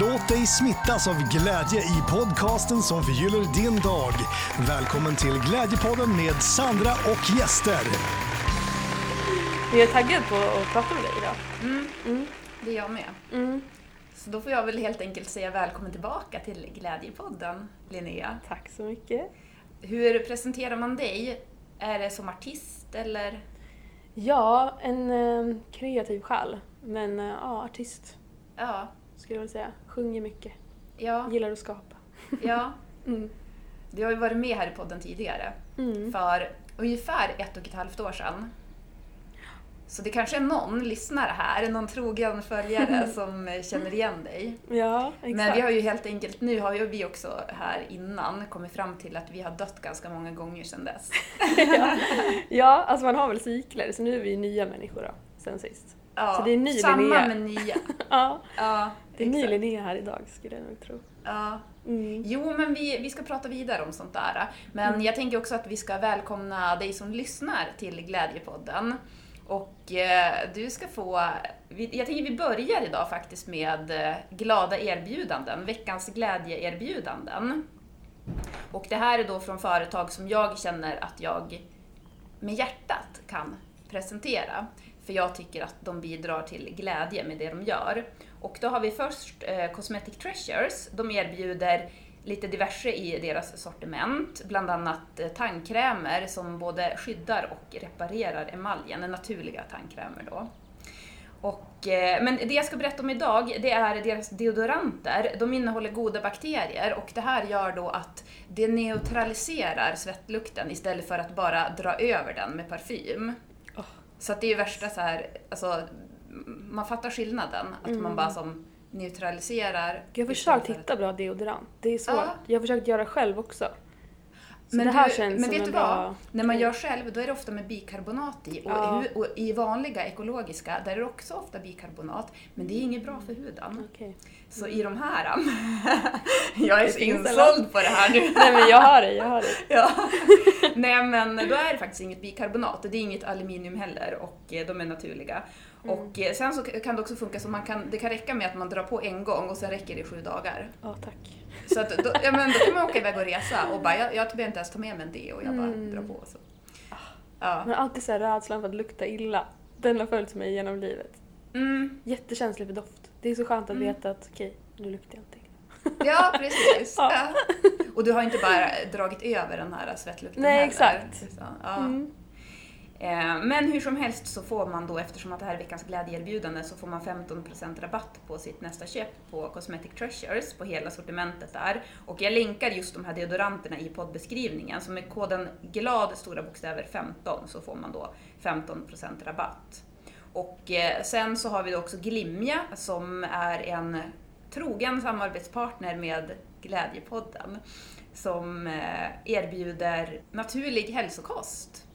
Låt dig smittas av glädje i podcasten som förgyller din dag. Välkommen till Glädjepodden med Sandra och gäster. Jag är taggad på att prata med dig idag. Mm, Det är jag med. Mm. Så då får jag väl helt enkelt säga välkommen tillbaka till Glädjepodden, Linnea. Tack så mycket. Hur presenterar man dig? Är det som artist eller? Ja, en eh, kreativ själ. Men eh, ja, artist Ja, skulle jag väl säga. Sjunger mycket. ja, Gillar att skapa. ja. Mm. Du har ju varit med här i podden tidigare. Mm. För ungefär ett och ett halvt år sedan. Så det kanske är någon lyssnare här, någon trogen följare som känner igen dig. Ja, exakt. Men vi har ju helt enkelt, nu har ju vi också här innan kommit fram till att vi har dött ganska många gånger sedan dess. ja. ja, alltså man har väl cykler, så nu är vi nya människor då, sen sist. Ja, Så det är ny samma Linnea. men nya. Ja, Ja, det är. Linnea här idag skulle jag nog tro. Ja. Mm. Jo, men vi, vi ska prata vidare om sånt där. Men Mm. jag tänker också att vi ska välkomna dig som lyssnar till Glädjepodden. Och eh, du ska få, vi, jag tänker vi börjar idag faktiskt med eh, glada erbjudanden, veckans glädjeerbjudanden. Och det här är då från företag som jag känner att jag med hjärtat kan presentera. För jag tycker att de bidrar till glädje med det de gör. Och då har vi först eh, Cosmetic Treasures. De erbjuder lite diverse i deras sortiment. Bland annat eh, tandkrämer som både skyddar och reparerar emaljen. Naturliga tandkrämer då. Och, eh, men det jag ska berätta om idag, det är deras deodoranter. De innehåller goda bakterier och det här gör då att det neutraliserar svettlukten istället för att bara dra över den med parfym. Åh. Så att det är ju värsta så här, alltså, man fattar skillnaden. Att Mm. man bara som neutraliserar. Jag har försökt hitta bra deodorant. Det är svårt. Ja. Jag har försökt göra själv också. Så Men det här du- känns men som vet du bra... vad? När man gör själv, då är det ofta med bikarbonat i. Och, Ja. hu- och i vanliga ekologiska, där är det också ofta bikarbonat. Men det är inget bra för huden. Okej. Så i de här... jag är så insåld på det här nu. Nej men jag har det, jag har det. ja. Nej men då är det faktiskt inget bikarbonat. Det är inget aluminium heller och eh, de är naturliga. Mm. Och eh, sen så kan det också funka så man kan, det kan räcka med att man drar på en gång och sen räcker det i sju dagar. Ja, tack. Så att då, ja, men då kan man åka iväg och resa och bara, jag, jag behöver inte ens ta med mig en deo och jag bara Mm. drar på. Så. Ja. Men alltid så här rädslan för att lukta illa. Den har följt mig genom livet. Mm. Jättekänslig för doft. Det är så skönt att Mm. veta att okej, nu luktar jag inte ja, precis. Ja. Ja. Och du har inte bara dragit över den här svettlukten Nej, heller. exakt. Så, ja. Mm. Eh, men hur som helst så får man då, eftersom att det här är veckans glädjeerbjudande, så får man 15% rabatt på sitt nästa köp på Cosmetic Treasures, på hela sortimentet där. Och jag länkar just de här deodoranterna i poddbeskrivningen, så med koden GLAD, stora bokstäver 15, så får man då 15% rabatt. Och eh, sen så har vi då också Glimja som är en trogen samarbetspartner med Glädjepodden, som eh, erbjuder naturlig hälsokost.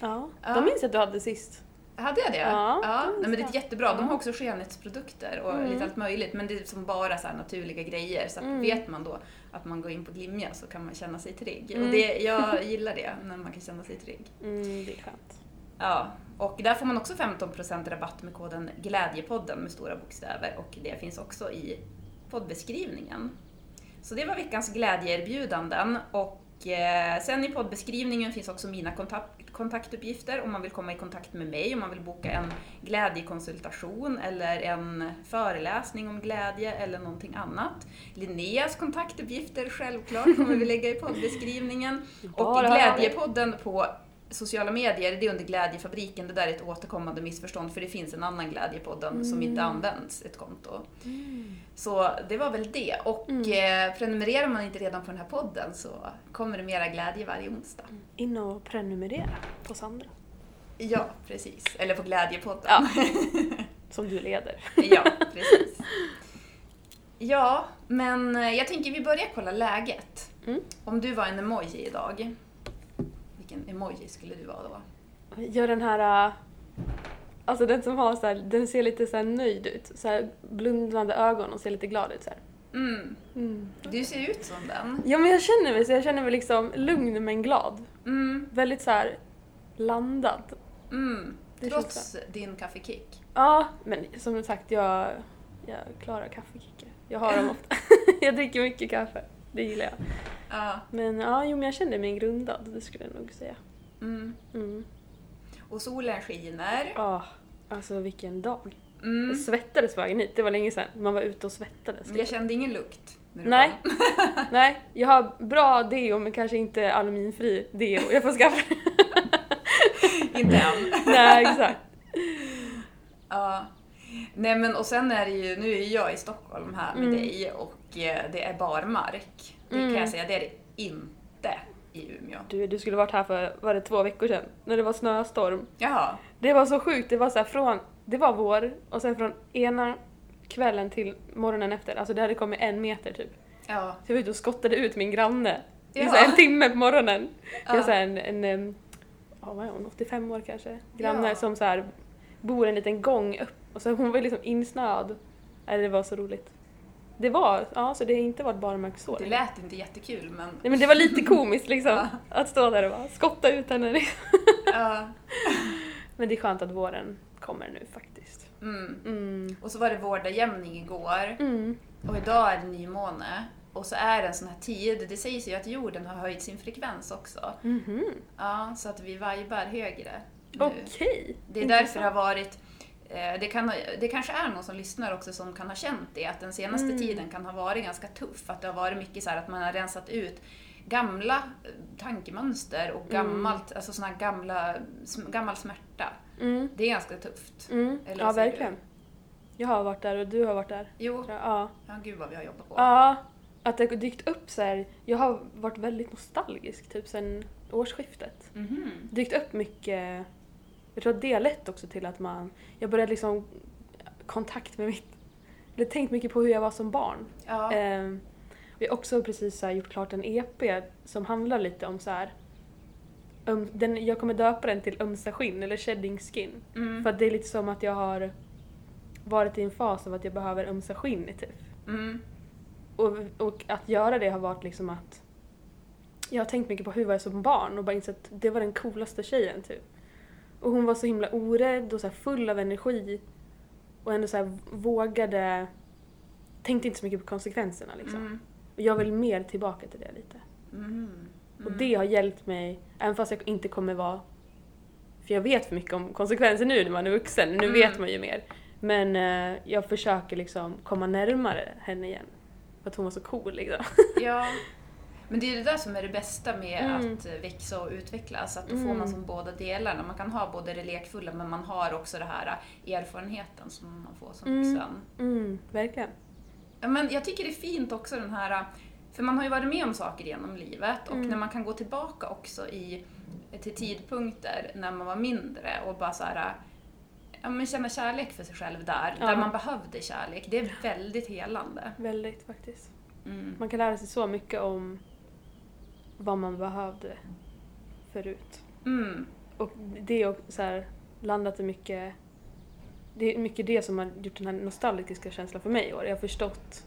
Ja, Ja. de minns jag att du hade sist. Hade jag det? Ja, ja. det Nej, men det är jättebra. De har också skönhetsprodukter och Mm. lite allt möjligt. Men det är som bara så naturliga grejer. Så Mm. vet man då att man går in på Glimja så kan man känna sig trygg. Mm. Och det, jag gillar det, när man kan känna sig trygg. Mm, det är skönt. Ja, och där får man också 15% rabatt med koden Glädjepodden med stora bokstäver. Och det finns också i poddbeskrivningen. Så det var veckans glädjeerbjudanden. Och sen i poddbeskrivningen finns också mina kontakt, kontaktuppgifter om man vill komma i kontakt med mig, om man vill boka en glädjekonsultation eller en föreläsning om glädje eller någonting annat. Linneas kontaktuppgifter självklart kommer vi lägga i poddbeskrivningen. Och. Glädjepodden på sociala medier, det är under Glädjefabriken. Det där är ett återkommande missförstånd för det finns en annan Glädjepodden som inte används, ett konto. Så det var väl det. Och eh, prenumererar man inte redan på den här podden så kommer det mera glädje varje onsdag. In och prenumerera på Sandra. Ja, precis. Eller på Glädjepodden. Ja. Som du leder. ja, precis. Ja, men eh, jag tänker vi börjar kolla läget. Mm. Om du var en emoji idag, vilken emoji skulle du vara då? Gör den här... äh, Alltså den som har så här, den ser lite så nöjd ut. Så här blundande ögon och ser lite glad ut så. Mm, Mm. du ser ut som den. Ja men jag känner mig så, jag känner mig liksom lugn men glad. Mm, Väldigt så här landad. mm. Trots din kaffekick. Ja, men som sagt jag, jag klarar kaffekickar. Jag har dem ofta. jag dricker mycket kaffe. Det gillar jag. Ja. Men ja, jo, men jag kände mig grundad, det skulle jag nog säga. Mm. Mm. Och solen skiner. Ja, alltså vilken dag. Mm. Jag svettades på vägen hit, det var länge sedan. Man var ute och svettades. Men jag kände ingen lukt. Nej. Nej, jag har bra deo men kanske inte aluminiumfri deo. Jag får skaffa Inte än. Nej, exakt. Ja. Nej men och sen är det ju, nu är jag i Stockholm här med Mm. dig och eh, det är barmark. Det kan Mm. jag säga, det är det inte i Umeå. Du, du skulle varit här för, var det två veckor sedan? När det var snöstorm. Jaha. Det var så sjukt, det var så från, det var vår och sen från ena kvällen till morgonen efter, alltså det hade kommit en meter typ. Ja. Så jag var ute och skottade ut min granne Ja. så en timme på morgonen. Jag Ja. så här en, en, ja, vad är hon, 85 år kanske, granne Ja. som så här bor en liten gång upp och så hon var liksom insnöad. Nej, det var så roligt. Det var, ja så det har inte varit barmark så Det lät inte jättekul men... Nej men det var lite komiskt liksom, Ja. att stå där och bara skotta ut henne. liksom. Ja. Men det är skönt att våren kommer nu faktiskt. Mm. Mm. Och så var det vårdagjämning igår Mm. och idag är det nymåne. Och så är det en sån här tid, det sägs ju att jorden har höjt sin frekvens också. Mhm. Ja, så att vi vibar högre nu. Okej. Det är därför det har varit det, kan, det kanske är någon som lyssnar också som kan ha känt det, att den senaste Mm. tiden kan ha varit ganska tuff. Att det har varit mycket så här att man har rensat ut gamla eh, tankemönster och gammalt, alltså såna gamla, gammal smärta. Mm. Det är ganska tufft. Mm. Eller Ja, säger du? verkligen. Jag har varit där och du har varit där. Jo, Ja. ja gud vad vi har jobbat på. Ja, att det har dykt upp så här. Jag har varit väldigt nostalgisk typ sen årsskiftet. Mhm. Dykt upp mycket. Jag tror att det har lett också till att man, jag började liksom kontakt med mitt, eller tänkt mycket på hur jag var som barn. Ja. Ehm, vi har också precis gjort klart en EP som handlar lite om så här. Um, den, jag kommer döpa den till Ömsa skinn eller Shedding skin. Mm. För att det är lite som att jag har varit i en fas av att jag behöver ömsa skinn typ. Mm. Och, och att göra det har varit liksom att jag har tänkt mycket på hur var jag som barn och bara insett att det var den coolaste tjejen typ. Och hon var så himla orädd och så full av energi och ändå så vågade, tänkte inte så mycket på konsekvenserna liksom. Mm. Och jag vill mer tillbaka till det lite. Mm. Och det har hjälpt mig, även fast jag inte kommer vara... För jag vet för mycket om konsekvenser nu när man är vuxen, nu Mm. vet man ju mer. Men eh, jag försöker liksom komma närmare henne igen. För att hon var så cool liksom. Ja. Men det är det där som är det bästa med Mm. att växa och utvecklas, att då får Mm. man som båda delarna. Man kan ha både det lekfulla men man har också det här erfarenheten som man får som Mm. vuxen. Mm, verkligen. Men jag tycker det är fint också den här, för man har ju varit med om saker genom livet och Mm. när man kan gå tillbaka också i, till tidpunkter när man var mindre och bara så här, ja, men känna kärlek för sig själv där, Ja. där man behövde kärlek. Det är väldigt helande. Väldigt faktiskt. Mm. Man kan lära sig så mycket om vad man behövde förut. Mm. Och det har så här, landat i mycket... Det är mycket det som har gjort den här nostalgiska känslan för mig i år. Jag har förstått,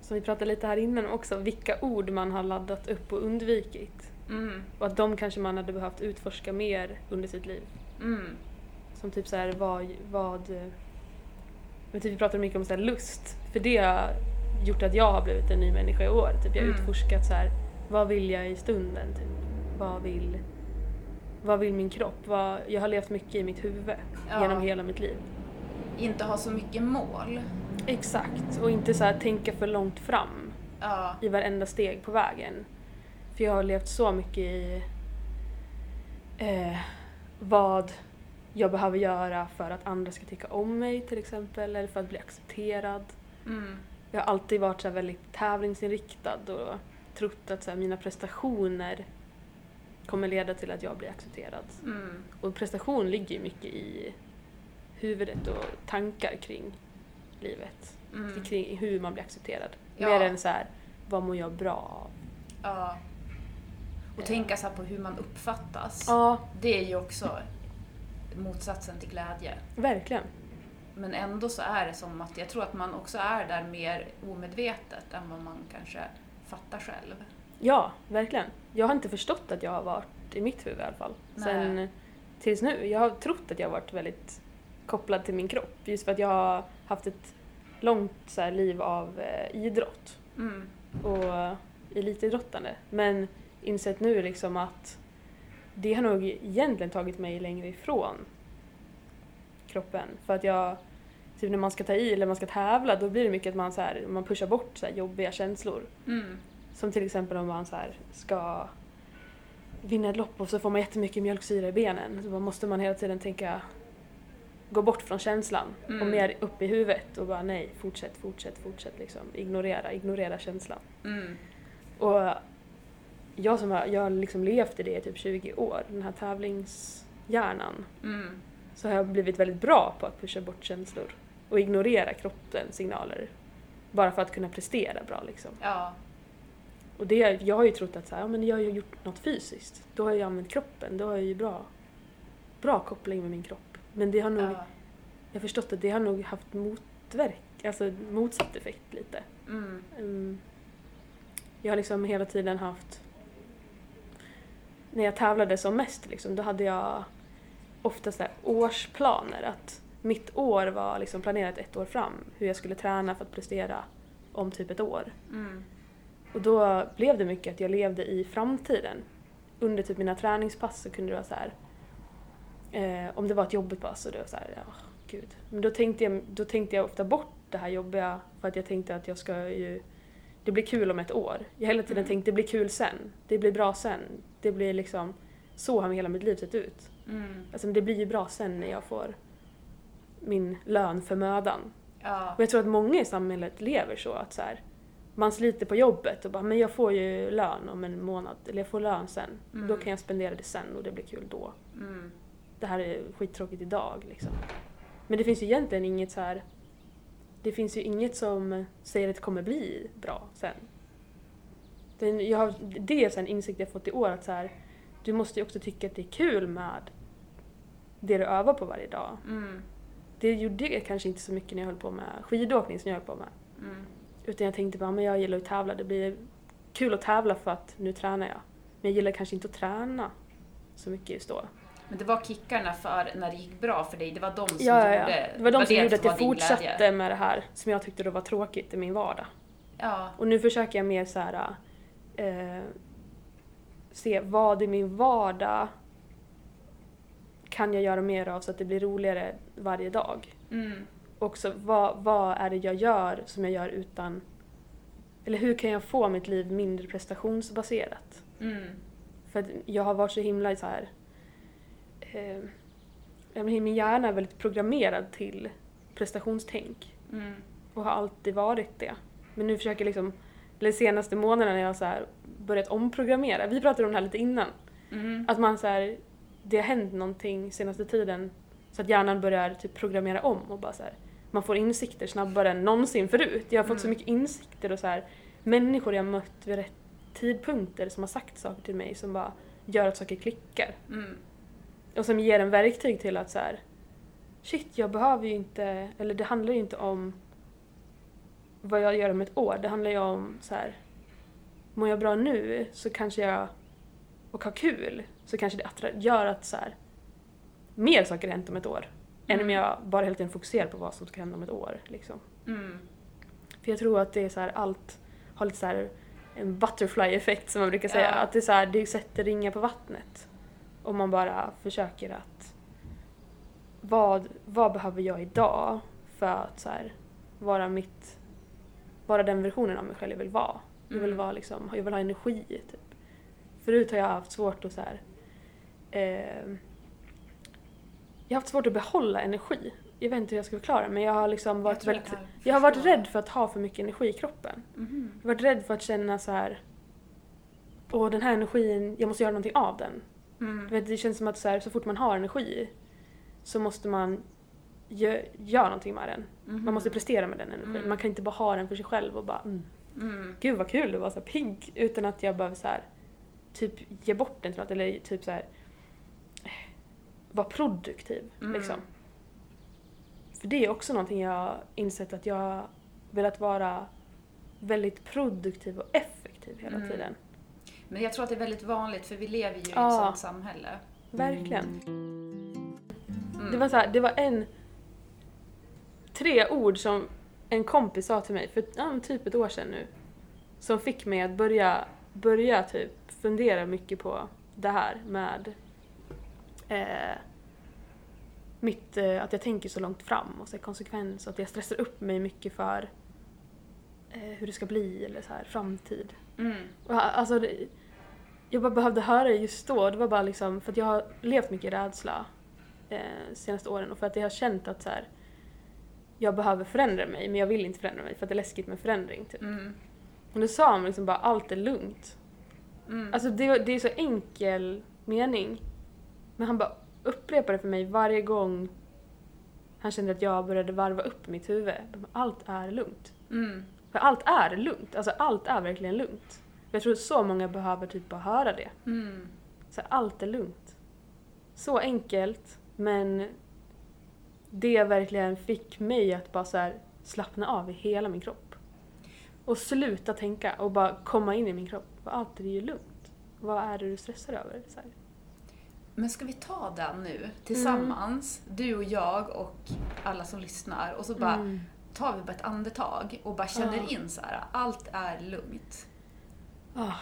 som vi pratade lite här innan också, vilka ord man har laddat upp och undvikit. Mm. Och att de kanske man hade behövt utforska mer under sitt liv. Mm. Som typ så här, vad... vad men typ vi pratade mycket om så här lust. För det har gjort att jag har blivit en ny människa i år. Typ jag har Mm. utforskat så här, vad vill jag i stunden? Typ. Vad vill... Vad vill min kropp? Vad, jag har levt mycket i mitt huvud Ja. genom hela mitt liv. Inte ha så mycket mål. Exakt, och inte så här tänka för långt fram Ja. i varenda steg på vägen. För jag har levt så mycket i eh, vad jag behöver göra för att andra ska tycka om mig till exempel, eller för att bli accepterad. Mm. Jag har alltid varit så här väldigt tävlingsinriktad och trott att så här mina prestationer kommer leda till att jag blir accepterad. Mm. Och prestation ligger ju mycket i huvudet och tankar kring livet. Mm. Kring hur man blir accepterad. Ja. Mer än så här, vad mår jag bra av? Ja. Och tänka så här på hur man uppfattas. Ja, Det är ju också motsatsen till glädje. verkligen. Men ändå så är det som att jag tror att man också är där mer omedvetet än vad man kanske fattar själv. Ja, verkligen. Jag har inte förstått att jag har varit i mitt huvud i alla fall. Nej. Sen tills nu. Jag har trott att jag har varit väldigt kopplad till min kropp. Just för att jag har haft ett långt så här, liv av eh, idrott Mm. och eh, elitidrottande. Men insett nu liksom att det har nog egentligen tagit mig längre ifrån kroppen. För att jag, typ när man ska ta i eller man ska tävla, då blir det mycket att man, så här, man pushar bort så här, jobbiga känslor. Mm. Som till exempel om man så här, ska vinna ett lopp och så får man jättemycket mjölksyra i benen. Så bara måste man hela tiden tänka gå bort från känslan och Mm. mer upp i huvudet och bara nej, fortsätt, fortsätt, fortsätt liksom. Ignorera, ignorera känslan. Mm. Och jag som har, jag har liksom levt i det i typ 20 år, den här tävlingshjärnan, Mm. så har jag blivit väldigt bra på att pusha bort känslor och ignorera kroppens signaler. Bara för att kunna prestera bra liksom. Ja. Och det, jag har ju trott att så här, ja, men jag har ju gjort något fysiskt. Då har jag använt kroppen. Då har jag ju bra, bra koppling med min kropp. Men det har nog, ja. jag har förstått att det har nog haft motverk, alltså motsatt effekt lite. Mm. Mm. Jag har liksom hela tiden haft... När jag tävlade som mest, liksom, då hade jag ofta så här årsplaner. Att mitt år var liksom planerat ett år fram. Hur jag skulle träna för att prestera om typ ett år. Mm. Och då blev det mycket att jag levde i framtiden. Under typ mina träningspass så kunde det vara så här. Eh, om det var ett jobbigt pass och det var så här, ja gud. Men då tänkte, jag, då tänkte jag ofta bort det här jobbiga för att jag tänkte att jag ska ju, det blir kul om ett år. Jag hela tiden Mm. tänkte det blir kul sen, det blir bra sen. Det blir liksom, så har hela mitt liv sett ut. Mm. Alltså det blir ju bra sen när jag får min lön för mödan. Ja. Och jag tror att många i samhället lever så att så här, man sliter på jobbet och bara men jag får ju lön om en månad, eller jag får lön sen. Mm. Då kan jag spendera det sen och det blir kul då. Mm. Det här är skittråkigt idag liksom. Men det finns ju egentligen inget så här. Det finns ju inget som säger att det kommer bli bra sen. Den, jag har, det är en insikt jag fått i år att så här, du måste ju också tycka att det är kul med det du övar på varje dag. Mm. Det gjorde jag kanske inte så mycket när jag höll på med skidåkning som jag höll på med. Mm. Utan jag tänkte bara, men jag gillar att tävla. Det blir kul att tävla för att nu tränar jag. Men jag gillar kanske inte att träna så mycket just då. Men det var kickarna för när det gick bra för dig, det var de som Ja, gjorde... ja. Det var de som gjorde att jag fortsatte med det här som jag tyckte då var tråkigt i min vardag. Ja. Och nu försöker jag mer så här eh, se vad i min vardag kan jag göra mer av så att det blir roligare varje dag. Mm. också vad, vad är det jag gör som jag gör utan... Eller hur kan jag få mitt liv mindre prestationsbaserat? Mm. För att jag har varit så himla så här... Eh, min hjärna är väldigt programmerad till prestationstänk Mm. och har alltid varit det. Men nu försöker jag liksom, eller senaste månaderna när jag har så här börjat omprogrammera, vi pratade om det här lite innan, Mm. att man så här, det har hänt någonting senaste tiden så att hjärnan börjar typ programmera om och bara så här, man får insikter snabbare än någonsin förut. Jag har fått så Mm. mycket insikter och så här, människor jag mött vid rätt tidpunkter som har sagt saker till mig som bara gör att saker klickar. Mm. Och som ger en verktyg till att så här, shit jag behöver ju inte, eller det handlar ju inte om vad jag gör om ett år. Det handlar ju om så här, mår jag bra nu så kanske jag, och har kul, så kanske det gör att så här, mer saker har hänt om ett år. Än om Mm. jag bara hela tiden fokuserar på vad som ska hända om ett år. Liksom. Mm. För jag tror att det är så här, allt har lite så här en butterfly-effekt som man brukar säga. Ja. Att det är så här, det sätter ringar på vattnet. Om man bara försöker att vad, vad behöver jag idag för att så här, vara mitt vara den versionen av mig själv jag vill vara. Jag vill, Mm. vara liksom, jag vill ha energi. Typ. Förut har jag haft svårt att så här, eh, jag har haft svårt att behålla energi. Jag vet inte hur jag ska förklara men jag har liksom varit jag väldigt kan jag har varit rädd för att ha för mycket energi i kroppen. Mhm. Jag har varit rädd för att känna så här. Åh, den här energin, jag måste göra någonting av den. Mm. Du vet, det känns som att så, här, så fort man har energi så måste man gö- göra någonting med den. Mhm. Man måste prestera med den energin. Mm. Man kan inte bara ha den för sig själv och bara mm, Mm. gud vad kul det var så pigg. Utan att jag behöver så här, typ ge bort den till något eller typ så här vara produktiv Mm. liksom. För det är också någonting jag insett att jag velat vara väldigt produktiv och effektiv hela Mm. tiden. Men jag tror att det är väldigt vanligt för vi lever ju i ett sånt samhälle. Verkligen. Mm. Det var så här, det var en... Tre ord som en kompis sa till mig för ja, typ ett år sedan nu. Som fick mig att börja, börja typ fundera mycket på det här med eh, mitt, eh, att jag tänker så långt fram och konsekvens och att jag stressar upp mig mycket för eh, hur det ska bli eller så här framtid. Mm. Och, alltså, det, jag bara behövde höra det just då. Det var bara liksom för att jag har levt mycket i rädsla eh, senaste åren och för att jag har känt att så här, jag behöver förändra mig men jag vill inte förändra mig för att det är läskigt med förändring. Typ. Mm. Och då sa han liksom bara allt är lugnt. Mm. Alltså det, det är så enkel mening. Men han bara upprepade det för mig varje gång han kände att jag började varva upp mitt huvud. Allt är lugnt. Mm. För allt är lugnt. Alltså allt är verkligen lugnt. Jag tror så många behöver typ bara höra det. Mm. Så allt är lugnt. Så enkelt, men det verkligen fick mig att bara så slappna av i hela min kropp. Och sluta tänka och bara komma in i min kropp. Allt är ju lugnt. Vad är det du stressar över? Så här. Men ska vi ta den nu tillsammans, du och jag och alla som lyssnar och så bara Mm. tar vi bara ett andetag och bara känner Ja. in så här. allt är lugnt. Ah.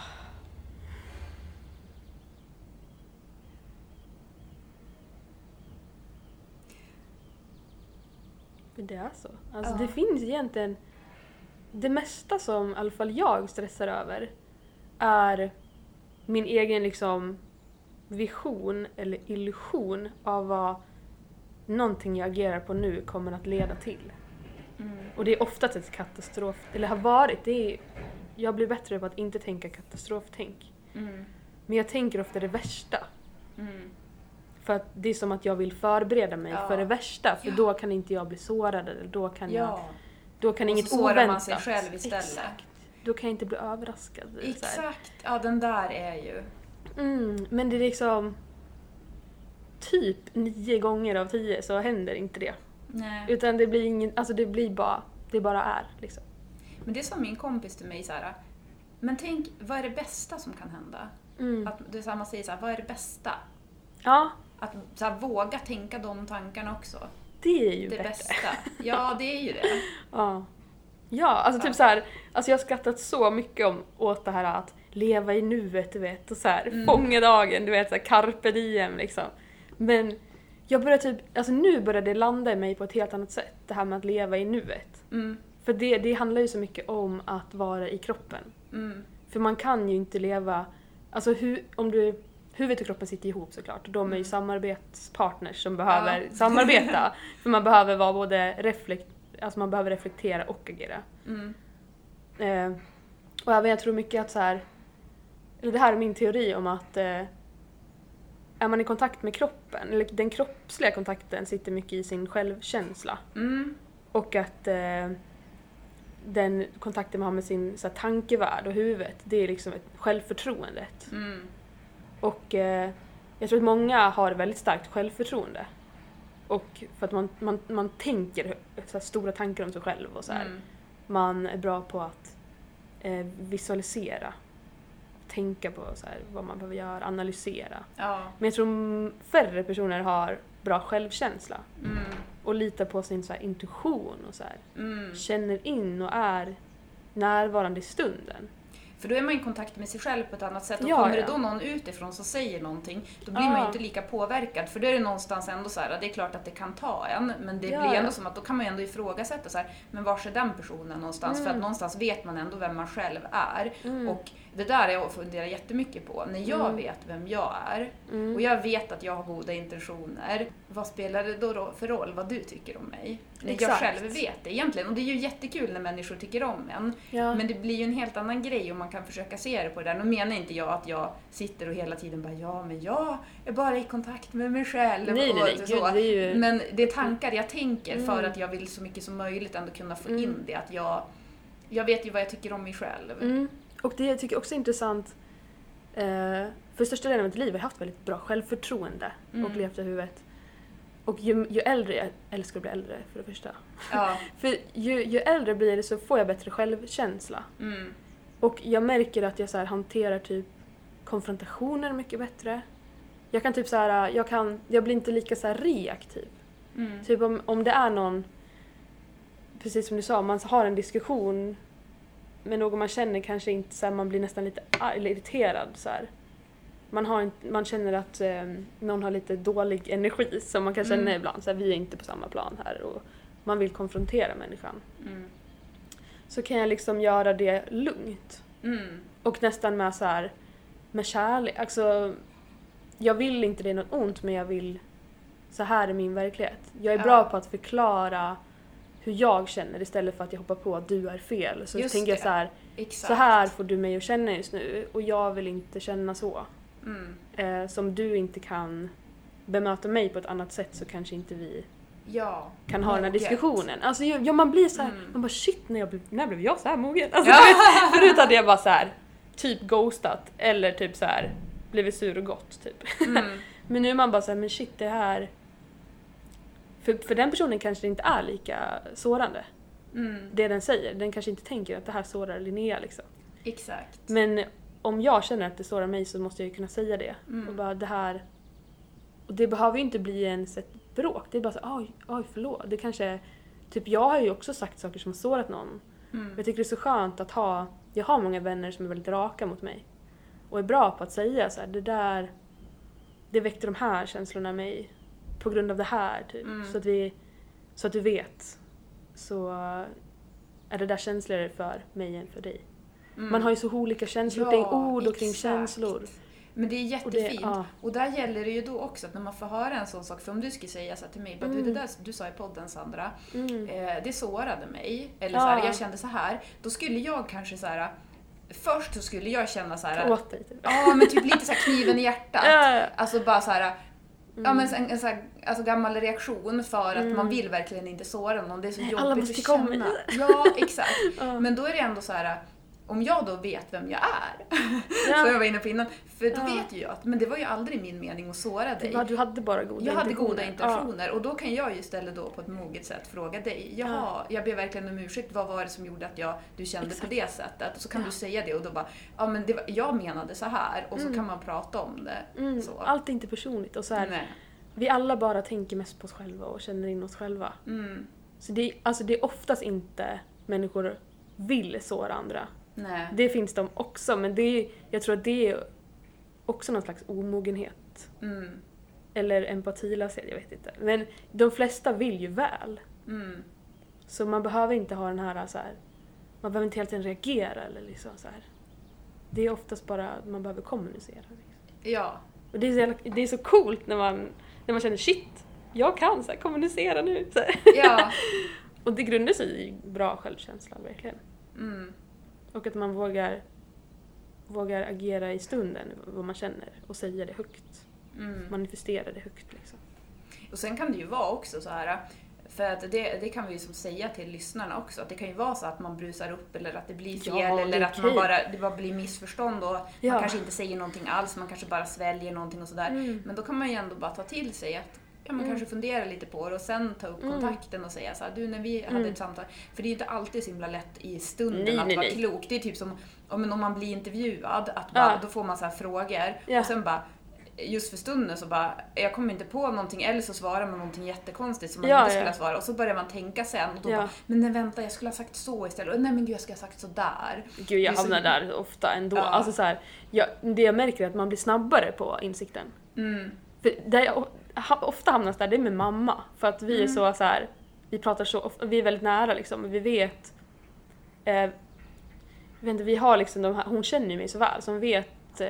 Men det är så. Alltså Ja. det finns egentligen... Det mesta som i alla fall jag stressar över är min egen liksom vision eller illusion av vad någonting jag agerar på nu kommer att leda till. Mm. Och det är oftast ett katastrof, eller har varit, det är, jag blir bättre på att inte tänka katastroftänk. Mm. Men jag tänker ofta det värsta. Mm. För att det är som att jag vill förbereda mig Ja. för det värsta, för Ja. då kan inte jag bli sårad eller då kan, jag, Ja, då kan Och inget så sårar man oväntat. sig själv istället. Exakt. Då kan jag inte bli överraskad. Exakt. Ja, den där är ju... Mm, men det är liksom typ nio gånger av tio så händer inte det. Nej. Utan det blir ingen, alltså det blir bara, det bara är liksom. Men det sa min kompis till mig så här. Men tänk, vad är det bästa som kan hända? Mm. Att det är så här, man säger så här, vad är det bästa? Ja, Att så här, våga tänka de tankarna också. det är ju Det bättre. bästa. Ja, det är ju det. Ja. Ja, alltså typ så här, alltså jag har skrattat så mycket om, åt det här att leva i nuet, du vet, och så här, Mm. fånga dagen, du vet, så här, carpe diem liksom. Men jag börjar typ, alltså nu börjar det landa i mig på ett helt annat sätt, det här med att leva i nuet. Mm, För det, det handlar ju så mycket om att vara i kroppen. mm, För man kan ju inte leva, alltså hu, om du, huvudet och kroppen sitter ihop såklart, och de är ju Mm. samarbetspartners som behöver Ja. samarbeta. För man behöver vara både reflekt, alltså man behöver reflektera och agera. mm, Eh, och även jag tror mycket att så här, det här är min teori om att eh, är man i kontakt med kroppen, eller den kroppsliga kontakten sitter mycket i sin självkänsla. mm, Och att eh, den kontakten man har med sin så här, tankevärld och huvudet, det är liksom ett självförtroendet. mm. Och eh, jag tror att många har väldigt starkt självförtroende. Och för att man, man, man tänker så här, stora tankar om sig själv och så. Mm. Man är bra på att eh, visualisera. Tänka på så här, vad man behöver göra, analysera. Ja. Men jag tror färre personer har bra självkänsla. Mm, Och litar på sin så här, intuition och så här, mm. känner in och är närvarande i stunden. För då är man i kontakt med sig själv på ett annat sätt och Ja, kommer ja. det då någon utifrån som säger någonting då blir Ja. man ju inte lika påverkad för då är det någonstans ändå så här, det är klart att det kan ta en men det blir ändå som att då kan man ju ändå ifrågasätta så här, men var är den personen någonstans? För att Mm. någonstans vet man ändå vem man själv är Mm. och det där har jag funderat jättemycket på. När jag Mm. vet vem jag är Mm. och jag vet att jag har goda intentioner, vad spelar det då för roll vad du tycker om mig? När jag Exakt. själv vet det egentligen. Och det är ju jättekul när människor tycker om en. ja. Men det blir ju en helt annan grej om man kan försöka se det på det där. Nu menar inte jag att jag sitter och hela tiden bara ja, men jag är bara i kontakt med mig själv. nej, och nej, nej, så. gud, det ju... Men det är tankar jag tänker för Mm. att jag vill så mycket som möjligt ändå kunna få Mm. in det. Att jag, jag vet ju vad jag tycker om mig själv. Och det jag tycker också är intressant, eh, för största delen av mitt liv har jag haft väldigt bra självförtroende och Mm. levt i huvudet. Och ju, ju äldre jag älskar att bli äldre för det första. Ja. För ju, ju äldre blir så får jag bättre självkänsla. Mm. Och jag märker att jag så hanterar typ konfrontationer mycket bättre. Jag kan typ så här, jag kan, jag blir inte lika så här reaktiv. Mm. Typ om, om det är någon precis som du sa, man har en diskussion med någon man känner kanske inte så här, man blir nästan lite eller irriterad så här. Man, har inte, man känner att eh, någon har lite dålig energi som man kan känna Mm. ibland. Så här, vi är inte på samma plan här och man vill konfrontera människan. Mm. Så kan jag liksom göra det lugnt. Mm. Och nästan med så här, med kärlek. Alltså, jag vill inte det något ont men jag vill, så här är min verklighet. Jag är Ja. bra på att förklara hur jag känner istället för att jag hoppar på att du är fel. Så Just tänker jag det. så här, Exakt. så här får du mig att känna just nu och jag vill inte känna så. Mm. Eh, som du inte kan bemöta mig på ett annat sätt så kanske inte vi Ja. kan ha den här moget. diskussionen. Alltså ja, man blir så här, Mm. man bara shit när, jag blev, när blev jag så här mogen? Alltså, Ja. vet, förut hade jag bara så här typ ghostat eller typ så här blivit sur och gått typ. Mm. Men nu är man bara så här, men shit det här för, för den personen kanske det inte är lika sårande, Mm. det den säger. Den kanske inte tänker att det här sårar Linnea liksom. Exakt. Men om jag känner att det sårar mig så måste jag ju kunna säga det. Mm. Och bara det här... Och det behöver ju inte bli ens ett bråk. Det är bara så oj, oj förlåt. Det kanske... Typ jag har ju också sagt saker som har sårat någon. Mm. Jag tycker det är så skönt att ha... Jag har många vänner som är väldigt raka mot mig. Och är bra på att säga så här, det där... Det väckte de här känslorna i mig. På grund av det här typ. Mm. Så, att vi, så att du vet. Så är det där känsligare för mig än för dig. Mm. Man har ju så olika känslor Ja, kring ord och kring känslor. Men det är Och det- jättefint. Och, ja. där gäller det ju då också att när man får höra en sån sak, för om du skulle säga så till mig, bara, du, Mm. det där du sa i podden Sandra, Mm. eh, det sårade mig, eller Ja. så här, jag kände så här, då skulle jag kanske så här. Först så skulle jag känna så här. Åt dig typ. Ja, men typ lite så här kniven i hjärtat. Ja, ja. Alltså bara så här. Ja Mm. men en, en så här, alltså gammal reaktion för att Mm. man vill verkligen inte såra någon. Det är så jobbigt alla måste att tycka om känna. mig. Ja, exakt. Ja. Men då är det ändå så här. Om jag då vet vem jag är, Ja. som jag var inne på innan, för då Ja. vet ju jag att men det var ju aldrig min mening att såra dig. Ja, du hade bara goda Jag hade goda intentioner. intentioner och då kan jag ju istället då på ett moget sätt fråga dig. Jaha, jag ber verkligen om ursäkt. Vad var det som gjorde att jag, du kände Exakt. på det sättet? Och så kan Ja. du säga det och då bara, ja men var, jag menade så här och så Mm. kan man prata om det. Mm. Så. Allt är inte personligt. Och så här, Nej. vi alla bara tänker mest på oss själva och känner in oss själva. Mm. Så det, alltså det är oftast inte människor vill såra andra. Nej. Det finns de också, men det är, jag tror att det är också någon slags omogenhet. Mm. Eller empatilöshet, jag vet inte. Men de flesta vill ju väl. Mm. Så man behöver inte ha den här, så här man behöver inte hela tiden reagera eller liksom så här. Det är oftast bara att man behöver kommunicera. Liksom. Ja. Och det är, så jävla, det är så coolt när man, när man känner shit, jag kan så här, kommunicera nu. Så. Ja. Och det grundar sig i bra självkänsla, verkligen. Mm. Och att man vågar, vågar agera i stunden, vad man känner, och säga det högt. Mm. Manifestera det högt liksom. Och sen kan det ju vara också så här, för att det, det kan vi ju som säga till lyssnarna också, att det kan ju vara så att man brusar upp eller att det blir fel Ja, eller att man bara, det bara blir missförstånd och Ja. man kanske inte säger någonting alls, man kanske bara sväljer någonting och sådär. Mm. Men då kan man ju ändå bara ta till sig att ja, man Mm. kanske fundera lite på det och sen ta upp Mm. kontakten och säga så här, du när vi hade Mm. ett samtal, för det är ju inte alltid så himla lätt i stunden Nej, att nej, vara nej. klok. Det är typ som om, om man blir intervjuad, att bara, Ja. då får man så här frågor Ja. och sen bara just för stunden så bara, jag kommer inte på någonting eller så svarar man någonting jättekonstigt som man Ja, inte skulle ja. ha svarat och så börjar man tänka sen och då Ja. bara, men nej vänta jag skulle ha sagt så istället, nej men gud jag skulle ha sagt så där. Gud, jag Det är så- hamnar där ofta ändå. Ja. Alltså så här, jag, det jag märker är att man blir snabbare på insikten. Mm. För o- ha- ofta hamnar där, det är med mamma. För att vi är Mm. så, så här, vi pratar så vi är väldigt nära liksom. Vi vet, eh, jag vet inte, vi har liksom de här, hon känner ju mig så väl så hon vet, eh,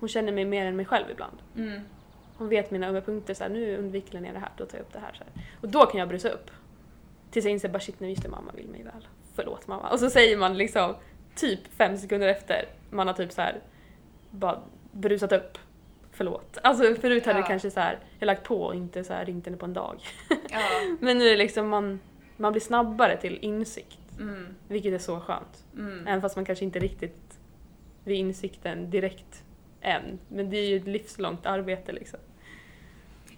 hon känner mig mer än mig själv ibland. Mm. Hon vet mina ömma punkter, så här, nu undviker Linnea det här, då tar jag upp det här. Så här. Och då kan jag brusa upp. Tills jag inser bara shit, nej just det, mamma vill mig väl. Förlåt mamma. Och så säger man liksom typ fem sekunder efter, man har typ så här bara brusat upp. Förlåt. Alltså förut hade Ja. det kanske så här, jag lagt på och inte så här ringt henne på en dag. Ja. Men nu är det liksom man, man blir snabbare till insikt. Mm. Vilket är så skönt. Mm. Även fast man kanske inte riktigt vid insikten direkt än. Men det är ju ett livslångt arbete liksom.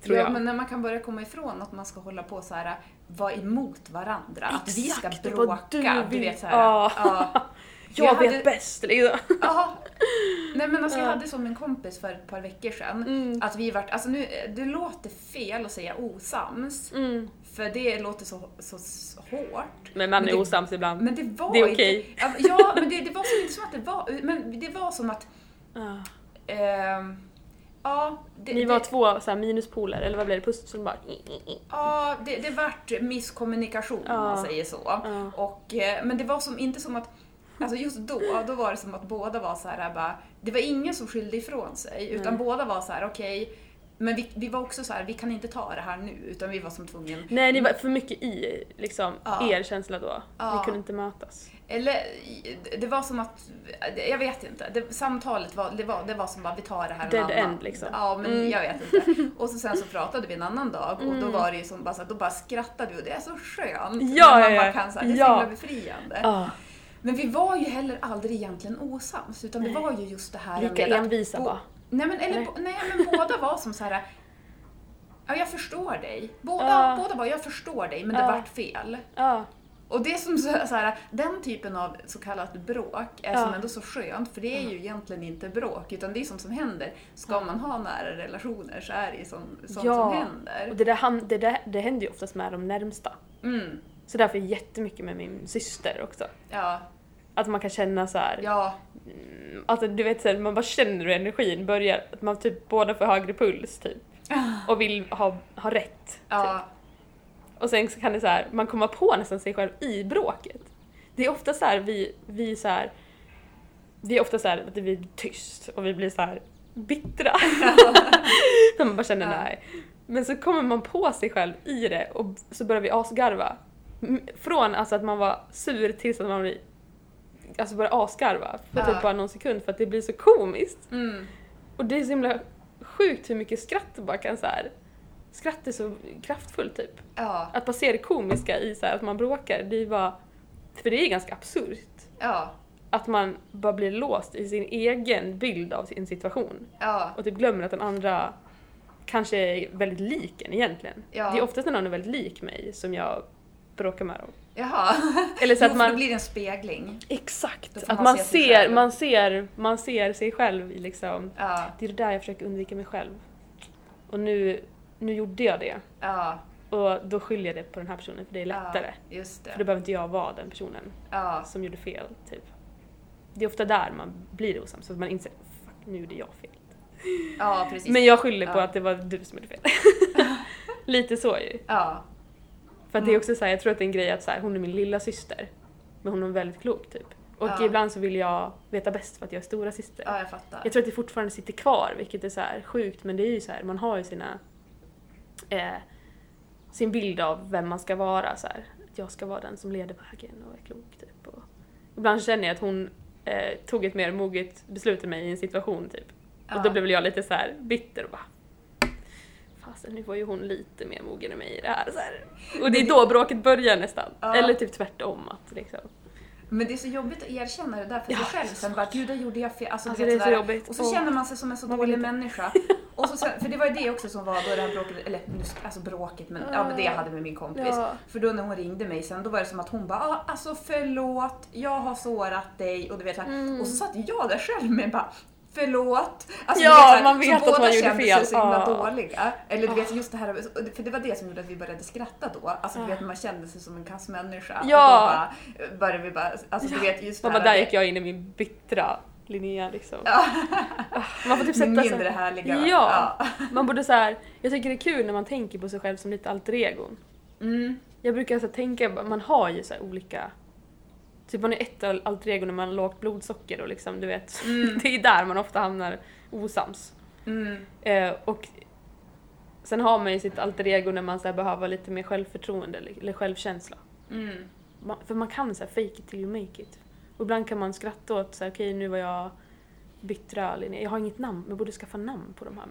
Tror ja, jag. men när man kan börja komma ifrån att man ska hålla på så här vara emot varandra. Att vi ska Exakt, bråka. du Du, vill. vet så här. Ja. Ja. Jag, Jag vet hade- bäst liksom. Ja. Nej men alltså jag Ja. hade som en kompis för ett par veckor sedan. Mm. Att vi vart, alltså nu, det låter fel att säga osams. Mm. för det låter så, så, så hårt. Men man Men är det- osams ibland. Men det var Det är inte... okej. Ja, Ja, men det, det var som, inte som att det var... Men det var som att... Ja. ehm, ja, det, Ni var det, två så här minuspoler, eller vad blev det? Puss som bara... ja, det, det vart misskommunikation om Ja. man säger så. Ja. Och, eh, men det var som, inte som att... Alltså just då, då var det som att båda var så här bara... Det var ingen som skyllde ifrån sig, utan Nej. båda var så här: okej, men vi, vi var också så här, vi kan inte ta det här nu, utan vi var som tvungen... Nej, ni var för mycket i liksom, Ja. er känsla då. Ja. Ni kunde inte mötas. Eller det var som att, jag vet inte, det, samtalet var, det var, det var som bara vi tar det här en Dead annan. end, liksom. Ja men Mm. jag vet inte. Och så sen så pratade vi en annan dag och då Mm. var det ju som bara så att då bara skrattade vi och det är så skönt. Ja, man ja, bara kan så här, det är så Ja. himla befriande. Ja. Men vi var ju heller aldrig egentligen osams utan det Nej. var ju just det här Lika med att envisa bo- bara. Nej men, eller, bo- nej men båda var som så här. Ja, jag förstår dig. Båda, Ja. båda var, jag förstår dig, men det Ja. vart fel. Ja. Och det som så, så här, den typen av så kallat bråk är Ja. som ändå så skönt för det är ju egentligen inte bråk utan det är sånt som händer. Ska man ha nära relationer så är det ju som, sånt Ja. som Och händer. det, där, det, där, det händer ju oftast med de närmsta. Mm, Så därför är jättemycket med min syster också. ja, Att man kan känna så här. ja, mm, Alltså du vet så här, man bara känner hur energin börjar, att man typ båda får högre puls typ. Och vill ha, ha rätt. Typ. ja, Och sen så kan det så här, man komma på nästan sig själv i bråket. Det är ofta så här, vi, vi så här, vi är ofta så här, att det blir tyst och vi blir så här bittra. När man bara känner Ja. nej. Men så kommer man på sig själv i det och så börjar vi asgarva. Från alltså att man var sur tills att man blir, alltså börjar asgarva på Ja. typ bara någon sekund för att det blir så komiskt. mm, Och det är så himla sjukt hur mycket skratt bara kan så här. Skratt är så kraftfullt typ. ja, Att bara se det komiska i så här, att man bråkar, det är bara... För det är ganska absurt. ja, Att man bara blir låst i sin egen bild av sin situation. ja, Och typ glömmer att den andra kanske är väldigt lik en egentligen. Ja. Det är oftast när någon är väldigt lik mig som jag bråkar med dem. jaha. Eller så att man... då blir det en spegling. Exakt! Att man se ser, man, ser, man ser sig själv i liksom... Ja, Det är det där jag försöker undvika mig själv. Och nu, nu gjorde jag det. ja, Och då skyller jag det på den här personen för det är lättare. ja, just För då det. behöver inte jag vara den personen Ja, som gjorde fel, typ. Det är ofta där man blir osams, så att man inser fuck, nu gjorde jag fel. ja precis. Men jag skyller på att det var du som gjorde fel. Lite så ju. Ja, För att det är Mm. också så här, jag tror att det är en grej att så här, hon är min lilla syster men hon är väldigt klok typ. Och Ja. ibland så vill jag veta bäst för att jag är stora syster. ja, jag fattar. Jag tror att det fortfarande sitter kvar, vilket är så här sjukt, men det är ju så här, man har ju sina... Eh, sin bild av vem man ska vara så här. Att jag ska vara den som leder vägen och är klok typ. Och ibland känner jag att hon eh, tog ett mer moget beslut än mig i en situation typ. Och Ja. då blev jag lite så här bitter och bara Fasen nu var ju hon lite mer mogen än mig i det här. Så här. Och det är då bråket börjar nästan. Ja. Eller typ tvärtom att liksom. Men det är så jobbigt att erkänna det där för Ja, sig själv sen bara gud, där gjorde jag fel. Alltså, Alltså, det är så jobbigt. Och så känner man sig som en så dålig människa. Och så sen, för det var ju det också som var då det här bråket, eller alltså bråket, men, ja, men det jag hade med min kompis. Ja. För då när hon ringde mig sen, då var det som att hon bara ah, alltså förlåt, jag har sårat dig och du vet så här. Mm. Och så satt jag där själv med bara Förlåt! Alltså, Ja, så här, man vet att man båda gjorde kände fel. sig så himla Ja. dåliga. Eller du vet Ja. just det här, för det var det som gjorde att vi började skratta då. Alltså du Ja. vet man kände sig som en kassmänniska. Ja. Och då bara, började vi bara, alltså du vet just det Mamma, här, där det- gick jag in i min bittra Linnea liksom. Ja. Man får typ sätta sig... mindre härliga. Ja. Man borde så här, jag tycker det är kul när man tänker på sig själv som lite alter egon. Mm. Jag brukar så här tänka, man har ju så olika Typ man är ett al- alter ego när man har lågt blodsocker och liksom du vet, Mm. det är där man ofta hamnar osams. Mm. Eh, och sen har man ju sitt alter ego när man så behöver lite mer självförtroende eller, självkänsla. Mm. Man, för man kan så här fake it till you make it. Och ibland kan man skratta åt så här, okej nu var jag bittra Linnea. Jag har inget namn, men borde skaffa namn på de här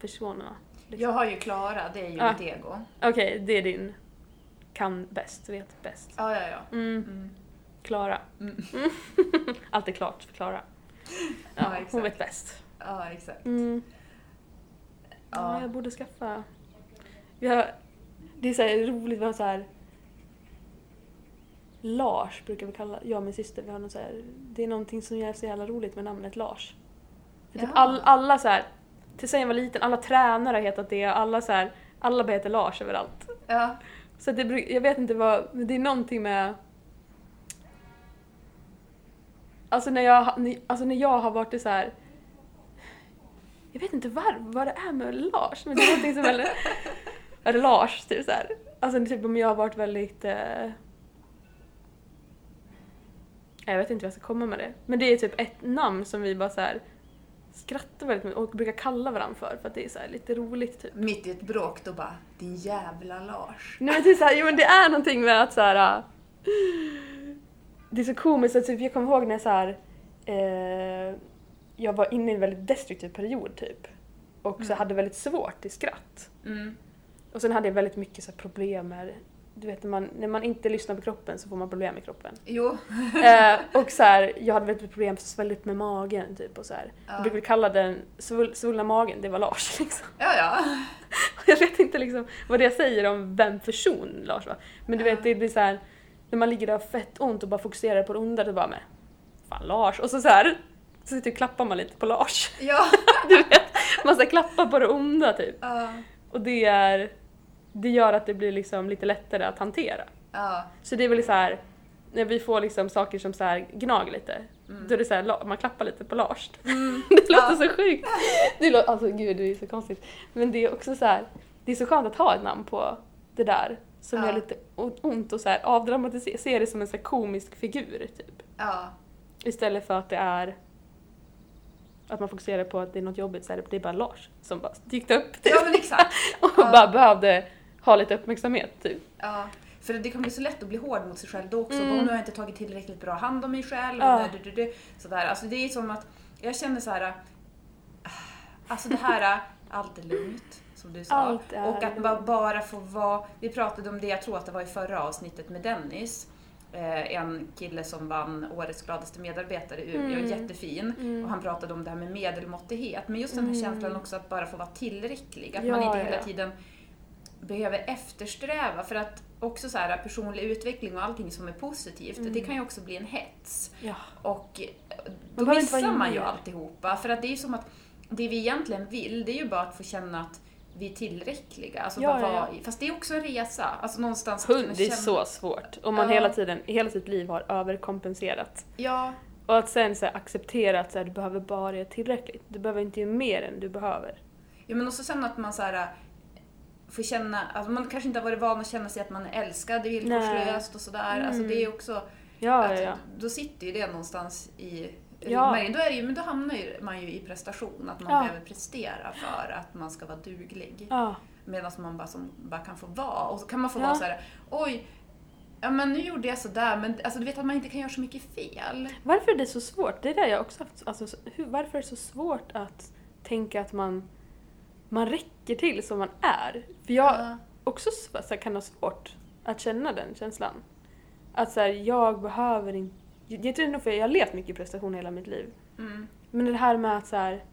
personerna. Liksom. Jag har ju Klara, det är ju Ja. mitt ego. Okej, det är din kan bäst, vet bäst. Ja, ja, ja. Mm, Mm. Klara. Mm. Allt är klart för Klara. Ja, Ja, exakt. hon vet bäst. Ja, exakt. Mm. Ja, Ja. jag borde skaffa... Vi har... Det är så här roligt, vi har så här... Lars brukar vi kalla jag och min syster. Vi har någon så här, det är någonting som är så jävla roligt med namnet Lars. För typ Ja. all, alla så här, tills sen jag var liten, alla tränare har hetat det, alla så här, alla bara heter Lars överallt. Ja. Så det, jag vet inte vad, det är någonting med... Alltså när jag, alltså när jag har varit i så här. Jag vet inte var, vad det är med Lars, men det är någonting som är... Eller Lars, typ så här. Alltså typ om jag har varit väldigt... Eh, jag vet inte hur jag ska komma med det. Men det är typ ett namn som vi bara så här skrattar väldigt mycket och brukar kalla varandra för, för att det är så här lite roligt typ. Mitt i ett bråk då bara, din jävla Lars. Nej men det är så här, jo men det är någonting med att så här. äh, Det är så komiskt att typ, jag kommer ihåg när så här, eh, jag var inne i en väldigt destruktiv period typ. Och så Mm. hade väldigt svårt i skratt. Mm. Och sen hade jag väldigt mycket så här, problem med, du vet när man, när man inte lyssnar på kroppen så får man problem med kroppen. Jo. eh, och så här, jag hade väldigt problem så väldigt med magen typ och så här. Ja. Jag brukar kalla den svull, svullna magen, det var Lars liksom. Ja, ja. Jag vet inte liksom vad det säger om vem person Lars var. Men du Ja. vet, det blir så här när man ligger där och har fett ont och bara fokuserar på det onda, då bara med Fan Lars! Och så så här så typ klappar man lite på Lars. Ja. Du vet, man så här klappar på det onda typ. Ja. Och det är det gör att det blir liksom lite lättare att hantera. Ja. Så det är väl så här när vi får liksom saker som så här gnager lite, Mm. då är det så här, man klappar lite på Lars. Mm. Det låter Ja. så sjukt. Det låter, alltså gud, det är så konstigt. Men det är också så här, det är så skönt att ha ett namn på det där som Ja. gör lite ont och så här avdramatisera, se det som en så här komisk figur typ. Ja. Istället för att det är att man fokuserar på att det är något jobbigt så är det, är bara Lars som bara dykt upp typ. Ja, men exakt. och ja. bara behövde ha lite uppmärksamhet typ. Ja. För det kan bli så lätt att bli hård mot sig själv då också. Mm. Nu har jag inte tagit tillräckligt bra hand om mig själv. Ja. Och det, det, det, sådär. Alltså det är som att jag känner så här. äh, Alltså det här, allt är lugnt. Som du sa. Allt är och att lugnt. bara, få vara, vi pratade om det, jag tror att det var i förra avsnittet med Dennis. Eh, en kille som vann Årets gladaste medarbetare i Umeå, Mm. jättefin. Mm. Och han pratade om det här med medelmåttighet. Men just den här Mm. känslan också att bara få vara tillräcklig. Att Ja, man inte hela ja. tiden behöver eftersträva. För att också så här, personlig utveckling och allting som är positivt, Mm. det kan ju också bli en hets. Ja. Och Man då vara missar man ju alltihopa. För att det är ju som att det vi egentligen vill, det är ju bara att få känna att vi är tillräckliga. Alltså Ja, ja, i- Fast det är också en resa. Alltså någonstans Hund, det är känna- så svårt. Om man Ja. hela tiden, hela sitt liv har överkompenserat. Ja, Och att sen så här, acceptera att så här, du behöver bara göra tillräckligt. Du behöver inte göra mer än du behöver. Ja men också sen att man så här, får känna, alltså man kanske inte har varit van att känna sig att man är älskad villkorslöst och sådär. Alltså Mm. det är också, Ja, att ja, ja. då sitter ju det någonstans i Ja. Då, är ju, men då hamnar ju man ju i prestation, att man Ja. behöver prestera för att man ska vara duglig. ja. Medan man bara, som, bara kan få vara. Och så kan man få Ja. vara så här: oj, ja men nu gjorde jag sådär, men alltså, du vet att man inte kan göra så mycket fel. Varför är det så svårt? Det är det jag också haft, alltså, så- hur, varför är det så svårt att tänka att man, man räcker till som man är? För jag Ja. också så kan ha svårt att känna den känslan. Att så här, jag behöver inte... Jag tror nog för jag har levt mycket i prestation hela mitt liv. Mm. Men det här med att så här,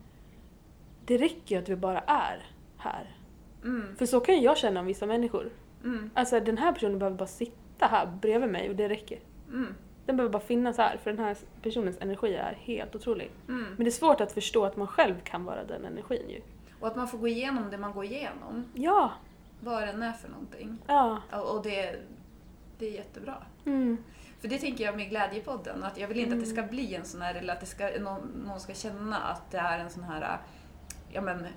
det räcker ju att vi bara är här. Mm. För så kan jag känna om vissa människor. Mm. Alltså den här personen behöver bara sitta här bredvid mig och det räcker. Mm. Den behöver bara finnas här för den här personens energi är helt otrolig. Mm. Men det är svårt att förstå att man själv kan vara den energin ju. Och att man får gå igenom det man går igenom, Ja, vad det än är för någonting. ja. Och och det, det är jättebra. Mm. För det tänker jag med Glädjepodden, att jag vill inte att det ska Mm. bli en sån här, eller att det ska, någon, någon ska känna att det är en sån här, ja men,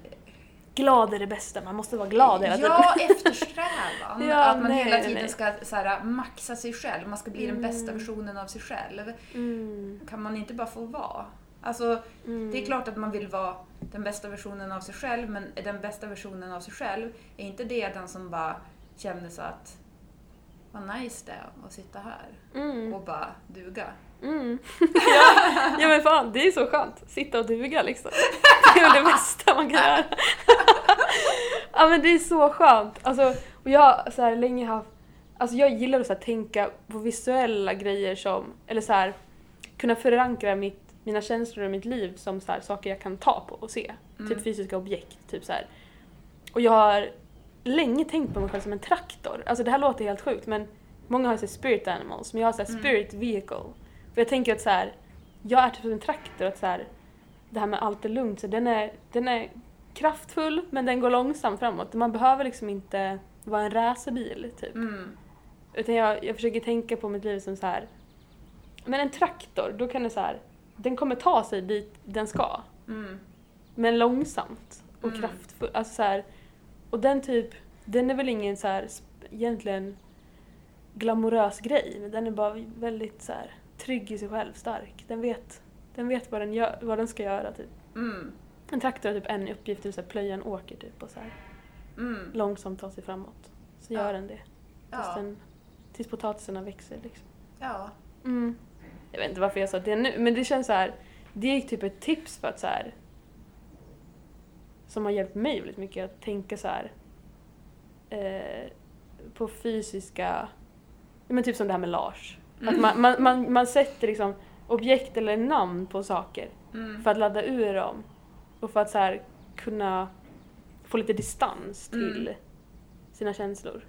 Glad är det bästa, man måste vara glad hela tiden. ja eftersträvan. Ja, att man nej, hela tiden nej. ska så här, maxa sig själv, man ska bli den bästa Mm. versionen av sig själv. Mm. Kan man inte bara få vara? Alltså, Mm. det är klart att man vill vara den bästa versionen av sig själv, men den bästa versionen av sig själv, är inte det den som bara känner så att vad nice det är att sitta här Mm. och bara duga. Mm. ja. ja men fan, det är så skönt. Sitta och duga liksom. Det är väl det bästa man kan göra. ja men det är så skönt. Alltså, och jag har så här, länge haft... Alltså jag gillar att så här, tänka på visuella grejer som... Eller så här, kunna förankra mitt, mina känslor och mitt liv som så här, saker jag kan ta på och se. Mm. Typ fysiska objekt. Typ så här. Och jag har länge tänkt på mig själv som en traktor. Alltså det här låter helt sjukt men många har ju spirit animals men jag har så här Mm. spirit vehicle. För jag tänker att så här, jag är typ som en traktor att så här, det här med allt är lugnt, så den är, den är kraftfull men den går långsamt framåt. Man behöver liksom inte vara en racerbil typ. Mm. Utan jag, jag försöker tänka på mitt liv som så här. Men en traktor, då kan det så här. Den kommer ta sig dit den ska. Mm. Men långsamt och Mm. kraftfullt. Alltså så här, och den typ, den är väl ingen så här egentligen glamorös grej. Men den är bara väldigt så här trygg i sig själv, stark. Den vet, den vet vad, den gör, vad den ska göra typ. Mm. En traktor har typ en uppgift, det vill säga plöja en åker typ och så här Mm. långsamt ta sig framåt. Så Ja. gör den det. Tills, Ja. den, tills potatisarna växer liksom. ja. Mm. Jag vet inte varför jag sa det nu, men det känns så här. Det är typ ett tips för att så här. Som har hjälpt mig väldigt mycket att tänka så här. Eh, på fysiska, men typ som det här med Lars. Att man, man, man, man sätter liksom objekt eller namn på saker Mm. för att ladda ur dem. Och för att så här kunna få lite distans till Mm. sina känslor.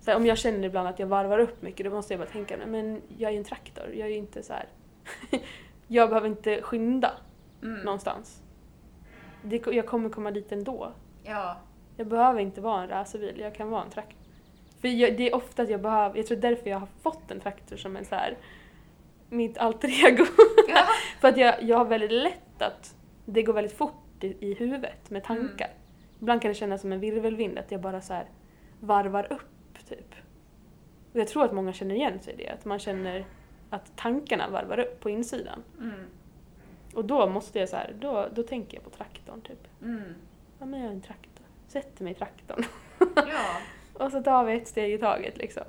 Så här, om jag känner ibland att jag varvar upp mycket då måste jag bara tänka, "Nej, men jag är ju en traktor, jag är ju inte så här. jag behöver inte skynda Mm. någonstans. Det, jag kommer komma dit ändå. Ja. Jag behöver inte vara en racerbil, jag kan vara en traktor. För jag, det är ofta att jag behöver, jag tror därför jag har fått en traktor som en så här mitt alter ego. Ja. För att jag, jag har väldigt lätt att det går väldigt fort i, i huvudet med tankar. Ibland kan det kännas som en virvelvind, att jag bara så här varvar upp typ. Och jag tror att många känner igen sig i det, att man känner att tankarna varvar upp på insidan. Mm. Och då måste jag så här, då, då tänker jag på traktorn typ. Mm. Ja men jag är en traktor. Sätter mig i traktorn. Ja. Och så tar vi ett steg i taget liksom.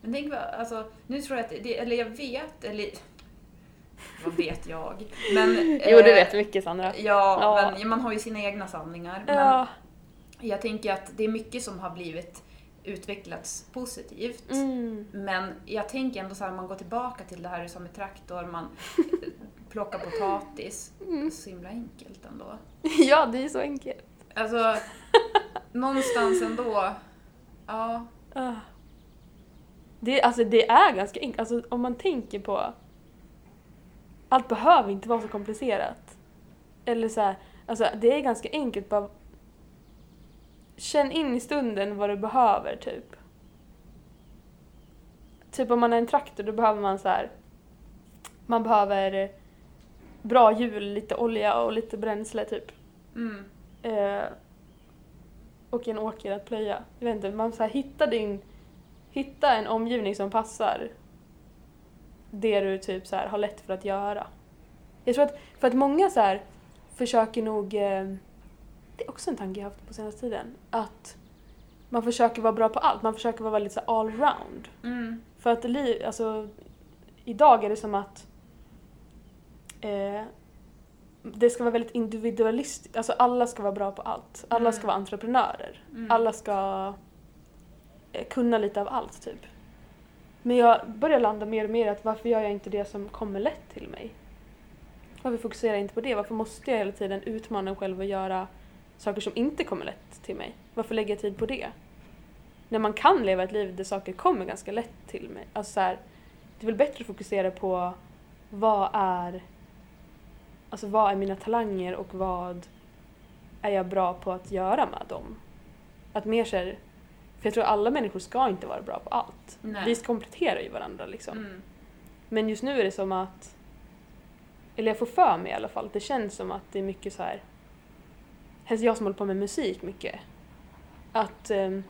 Men tänk vad, alltså, nu tror jag att det, eller jag vet, eller vad vet jag? Men, Jo du eh, vet mycket Sandra. Ja, Ja. men man har ju sina egna sanningar. Ja. Men jag tänker att det är mycket som har blivit utvecklats positivt. Mm. Men jag tänker ändå så här, man går tillbaka till det här som med traktor, man plockar potatis. Mm. Så himla enkelt ändå. Ja, det är så enkelt. Alltså, någonstans ändå. Ja. Ah. Det, alltså, det är ganska enkelt. Alltså, om man tänker på... Allt behöver inte vara så komplicerat. Eller så här, alltså, det är ganska enkelt. Bara känn in i stunden vad du behöver, typ. Typ om man är en traktor, då behöver man så här... Man behöver bra hjul, lite olja och lite bränsle, typ. Mm. Eh, och en åker att plöja. Jag vet inte, man så här, hitta din... Hitta en omgivning som passar det du typ så här, har lätt för att göra. Jag tror att, för att många så här, försöker nog... Eh, det är också en tanke jag haft på senaste tiden. Att man försöker vara bra på allt. Man försöker vara väldigt allround. Mm. För att liv, alltså, idag är det som att eh, det ska vara väldigt individualistiskt. Alltså alla ska vara bra på allt. Alla Mm. ska vara entreprenörer. Mm. Alla ska eh, kunna lite av allt typ. Men jag börjar landa mer och mer att varför gör jag inte det som kommer lätt till mig? Varför fokuserar jag inte på det? Varför måste jag hela tiden utmana mig själv och göra saker som inte kommer lätt till mig? Varför lägger jag tid på det? När man kan leva ett liv där saker kommer ganska lätt till mig. Alltså så här, det är väl bättre att fokusera på vad är Alltså vad är mina talanger och vad är jag bra på att göra med dem? Att mer så här, för jag tror alla människor ska inte vara bra på allt. Nej. Vi kompletterar ju varandra liksom. Mm. Men just nu är det som att, eller jag får för mig i alla fall, det känns som att det är mycket så här. Helst jag som håller på med musik mycket, att ehm,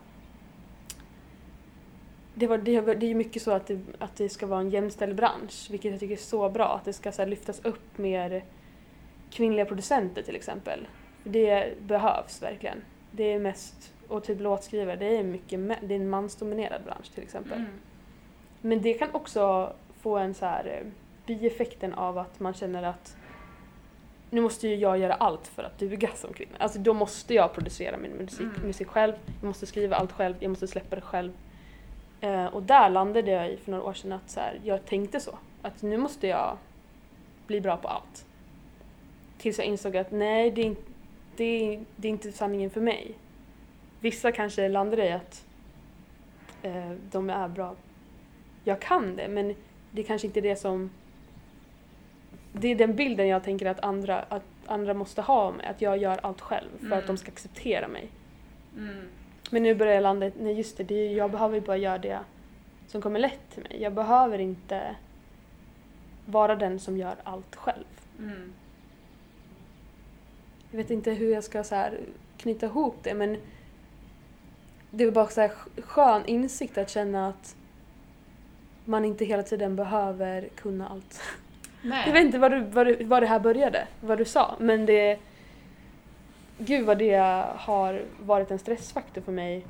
det, var, det, det är ju mycket så att det, att det ska vara en jämställd bransch, vilket jag tycker är så bra. Att det ska så här, lyftas upp mer kvinnliga producenter till exempel. Det behövs verkligen. Det är mest, och typ låtskrivare, det är mycket, det är en mansdominerad bransch till exempel. Mm. Men det kan också få en så här eh, bieffekten av att man känner att nu måste ju jag göra allt för att duga som kvinna. Alltså då måste jag producera min musik, Mm. musik själv, jag måste skriva allt själv, jag måste släppa det själv. Eh, och där landade jag i för några år sedan att så här, jag tänkte så. Att nu måste jag bli bra på allt. Tills jag insåg att nej, det är, in- det är, det är inte sanningen för mig. Vissa kanske landar i att eh, de är bra jag kan det men det är kanske inte är det som det är den bilden jag tänker att andra, att andra måste ha om mig, att jag gör allt själv för Mm. att de ska acceptera mig. Mm. Men nu börjar jag landa nej just det, det är, jag behöver ju bara göra det som kommer lätt till mig. Jag behöver inte vara den som gör allt själv. Mm. Jag vet inte hur jag ska så här knyta ihop det men det är bara så här sk- skön insikt att känna att man inte hela tiden behöver kunna allt. Nej. Jag vet inte var, du, var, du, var det här började, vad du sa, men det... Gud vad det har varit en stressfaktor för mig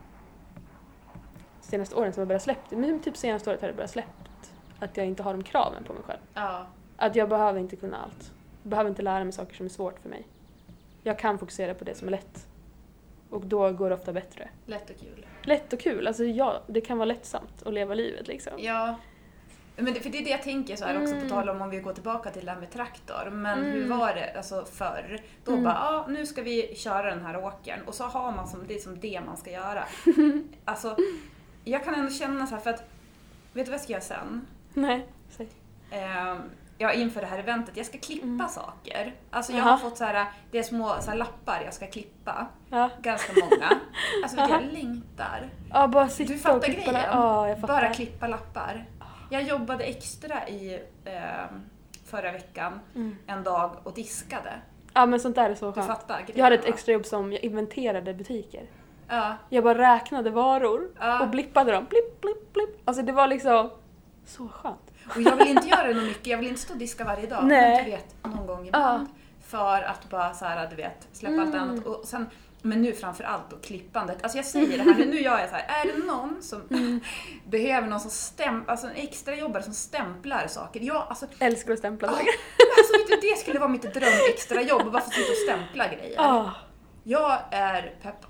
senaste åren som jag börjat släppt. Men typ senaste året har det börjat släppt. Att jag inte har de kraven på mig själv. Ja. Att jag behöver inte kunna allt. Jag behöver inte lära mig saker som är svårt för mig. Jag kan fokusera på det som är lätt. Och då går det ofta bättre. Lätt och kul. Lätt och kul, alltså ja, det kan vara lättsamt att leva livet liksom. Ja. Men det, för det är det jag tänker så här också på Mm. tal om om vi går tillbaka till det här med traktor. Men Mm. hur var det alltså förr? Då Mm. bara, ja nu ska vi köra den här åkern och så har man som, det är som det man ska göra. alltså, jag kan ändå känna så här för att, vet du vad jag ska göra sen? Nej, säg. Ehm, ja, inför det här eventet, jag ska klippa Mm. saker. Alltså jag Jaha. har fått så här, det är små så här, lappar jag ska klippa. Ja. Ganska många. Alltså du, jag längtar. ja, bara sitta Du fattar och klippa grejen? Ja, jag fattar. Bara klippa lappar. Jag jobbade extra i ehm, förra veckan Mm. en dag och diskade. Ja men sånt där är så Du skönt. fattar grejen, Jag hade ett extrajobb som jag inventerade butiker. Ja, Jag bara räknade varor Ja. och blippade dem. Blipp, blipp, blipp. Alltså det var liksom så skönt. och jag vill inte göra det något mycket. Jag vill inte stå och diska varje dag. Nej. Men du vet, någon gång ibland. För att bara så här, du vet, släppa allt Mm. annat. Och sen, men nu framför allt då klippandet. Alltså jag säger det här, nu, nu gör jag så här. Är det någon som Mm. behöver någon som stäm, alltså en extrajobbare som stämplar saker? Ja, alltså, Älskar att stämpla ah, saker. alltså vet du, det skulle vara mitt dröm extrajobb. Bara få sitta och stämpla grejer. Ah, Jag är pepp.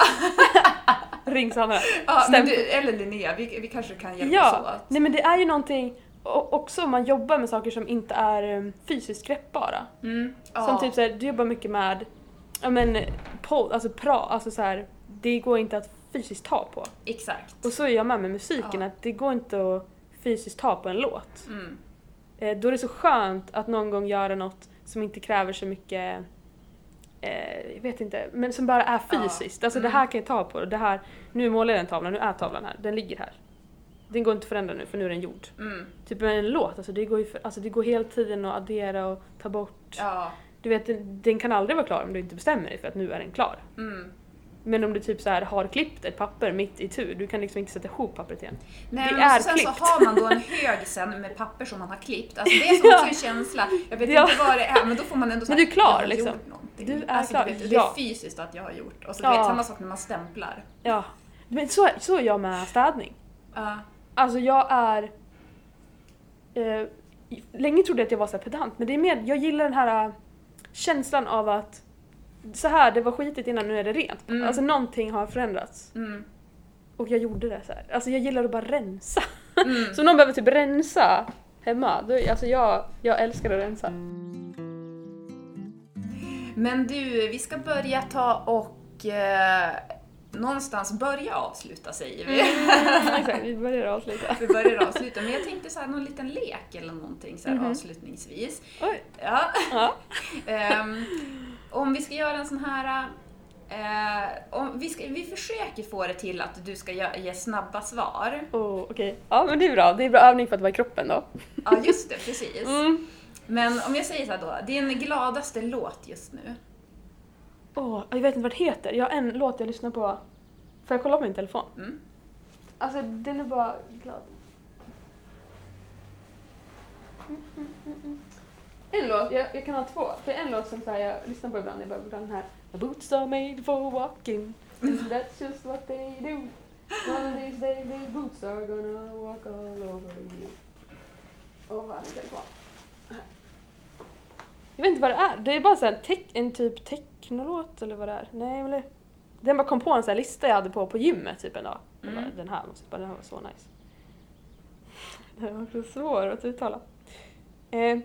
ring Sanna. Ja, du, eller Linnea, vi, vi kanske kan hjälpas Ja, åt. nej men det är ju någonting och också om man jobbar med saker som inte är um, fysiskt greppbara. Mm. Ja. Som typ såhär, du jobbar mycket med, ja men, podd, alltså pra, alltså såhär, det går inte att fysiskt ta på. Exakt. Och så är jag med med musiken, Ja. att det går inte att fysiskt ta på en låt. Mm. Eh, då är det så skönt att någon gång göra något som inte kräver så mycket, eh, jag vet inte, men som bara är Ja. fysiskt. Alltså Mm. det här kan jag ta på, det här, nu målar jag den tavlan, nu är tavlan här, den ligger här. Den går inte att förändra nu för nu är den gjord. Mm. Typ med en låt, alltså det går ju för, alltså det går hela tiden att addera och ta bort. Ja. Du vet, den, den kan aldrig vara klar om du inte bestämmer dig för att nu är den klar. Mm. Men om du typ så här har klippt ett papper mitt i tur, du kan liksom inte sätta ihop pappret igen. Nej, Det men är sen klippt. så har man då en hög sen med papper som man har klippt. Alltså det är som också en känsla. Jag vet Ja. inte vad det är men då får man ändå Men säga du är klar, jag har liksom. gjort någonting. Du är alltså, klar, Du vet, ja. Det är fysiskt att jag har gjort. Och så Ja. du vet, samma sak när man stämplar. Ja. Men så, så är jag med städning. Ja. Alltså jag är... Eh, länge trodde jag att jag var så pedant, men det är mer, jag gillar den här känslan av att så här, det var skitigt innan, nu är det rent. Mm. Alltså någonting har förändrats. Mm. Och jag gjorde det så här. Alltså jag gillar att bara rensa. Mm. Så om någon behöver typ rensa hemma, då, alltså jag, jag älskar att rensa. Men du, vi ska börja ta och eh, någonstans börja avsluta säger vi. Exakt, vi börjar avsluta. Vi börjar avsluta, men jag tänkte så här, någon liten lek eller någonting så här Mhm. avslutningsvis. Oj. Ja. Ja. Ehm, om vi ska göra en sån här... eh, om vi, ska, vi försöker få det till att du ska ge, ge snabba svar. Oh, Okej, ja men det är bra. Det är bra övning för att vara i kroppen då. Ja, just det, precis. Mm. Men om jag säger så här då, din gladaste låt just nu? Åh, jag vet inte vad det heter. Jag har en låt jag lyssnar på. Får jag kolla på min telefon? Mm. Alltså den är bara glad. Mm, mm. En låt, jag, jag kan ha två. För en låt som så här, jag lyssnar på ibland, jag bara ibland den här My boots are made for walking and that's just what they do One of these days these boots are gonna walk all over you Åh, vad är min telefon? Jag vet inte vad det är. Det är bara så en typ technolåt eller vad det är. Nej, eller... Den bara kom på en sån här lista jag hade på på gymmet typ en dag. Jag bara, Mm. Den här måste bara, den här var så nice. Den var så svår att uttala. Eh,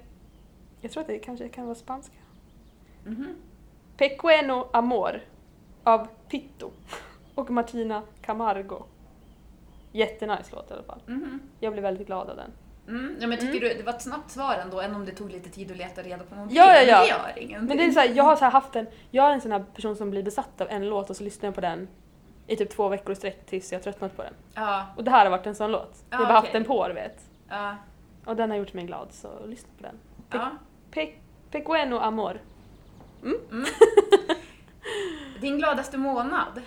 jag tror att det kanske kan vara spanska. Mhm. Pequeno Amor av Pitto och Martina Camargo. Jättenice låt i alla fall. Mhm. Jag blev väldigt glad av den. Mm, ja, men tycker du det var ett snabbt svar ändå, än om det tog lite tid att leta reda på någonting? Ja, ja, ja. Men det gör ingenting. Men det är så här, jag har så haft en, jag är en sån här person som blir besatt av en låt och så lyssnar jag på den i typ två veckor i sträck tills jag tröttnat på den. Ja, Och det här har varit en sån låt. Jag har bara haft okej. den på du vet. ja, Och den har gjort mig glad så lyssna på den. ja. Pe- Pequeno Amor. Din gladaste månad?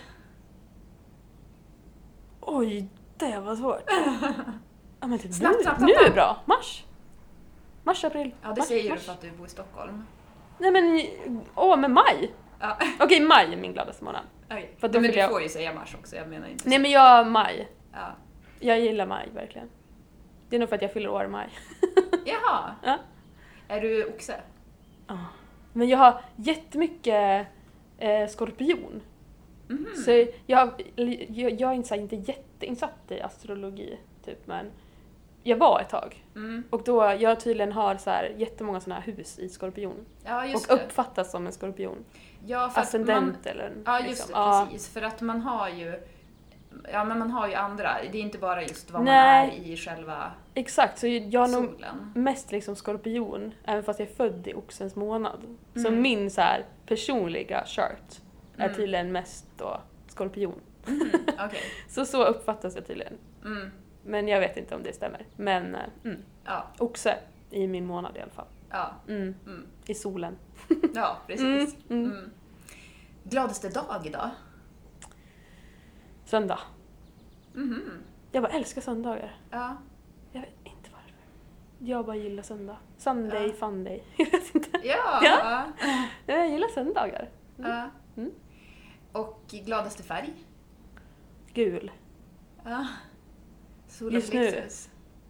Oj, det var svårt. ja, men typ Snabbt, nu, snabbt, nu är bra. Mars. Mars, april. Ja, det mars, säger du mars. för att du bor i Stockholm. Nej men, åh men maj. Ja, Okej, maj är min gladaste månad. okej. För men du jag- får ju säga mars också, jag menar inte Nej så. men jag, maj. Ja. Jag gillar maj verkligen. Det är nog för att jag fyller år i maj. Jaha. Ja. Är du oxe? Ja. Men jag har jättemycket eh, skorpion. Mhm. Så jag, jag, jag är inte, så här, inte jätteinsatt i astrologi, typ, men jag var ett tag. Mm. Och då, jag tydligen har så här, jättemånga sådana här hus i skorpion. Ja, just och det. uppfattas som en skorpion. Ja, för Ascendent man, eller Ja, just liksom. det, Ja. precis. För att man har ju Ja, men man har ju andra. Det är inte bara just vad Nej. man är i själva Exakt, så jag har nog mest liksom skorpion, även fast jag är född i oxens månad. Så Mm. min så här, personliga chart är Mm. tydligen mest då skorpion. Mm, Okej. Så så uppfattas det tydligen. Mm. Men jag vet inte om det stämmer. Men eh, mm, Ja, oxe i min månad i alla fall. ja, Mm, mm. I solen. ja, precis. Mm, mm. Mm. Gladaste dag idag? Söndag. Mhm. Jag bara älskar söndagar. Ja. Jag vet inte varför. Jag bara gillar söndag. Sunday, Ja. fun day. Jag vet inte. Ja. Ja. Jag gillar söndagar. ja. Och gladaste färg? Gul. Ja. Just nu.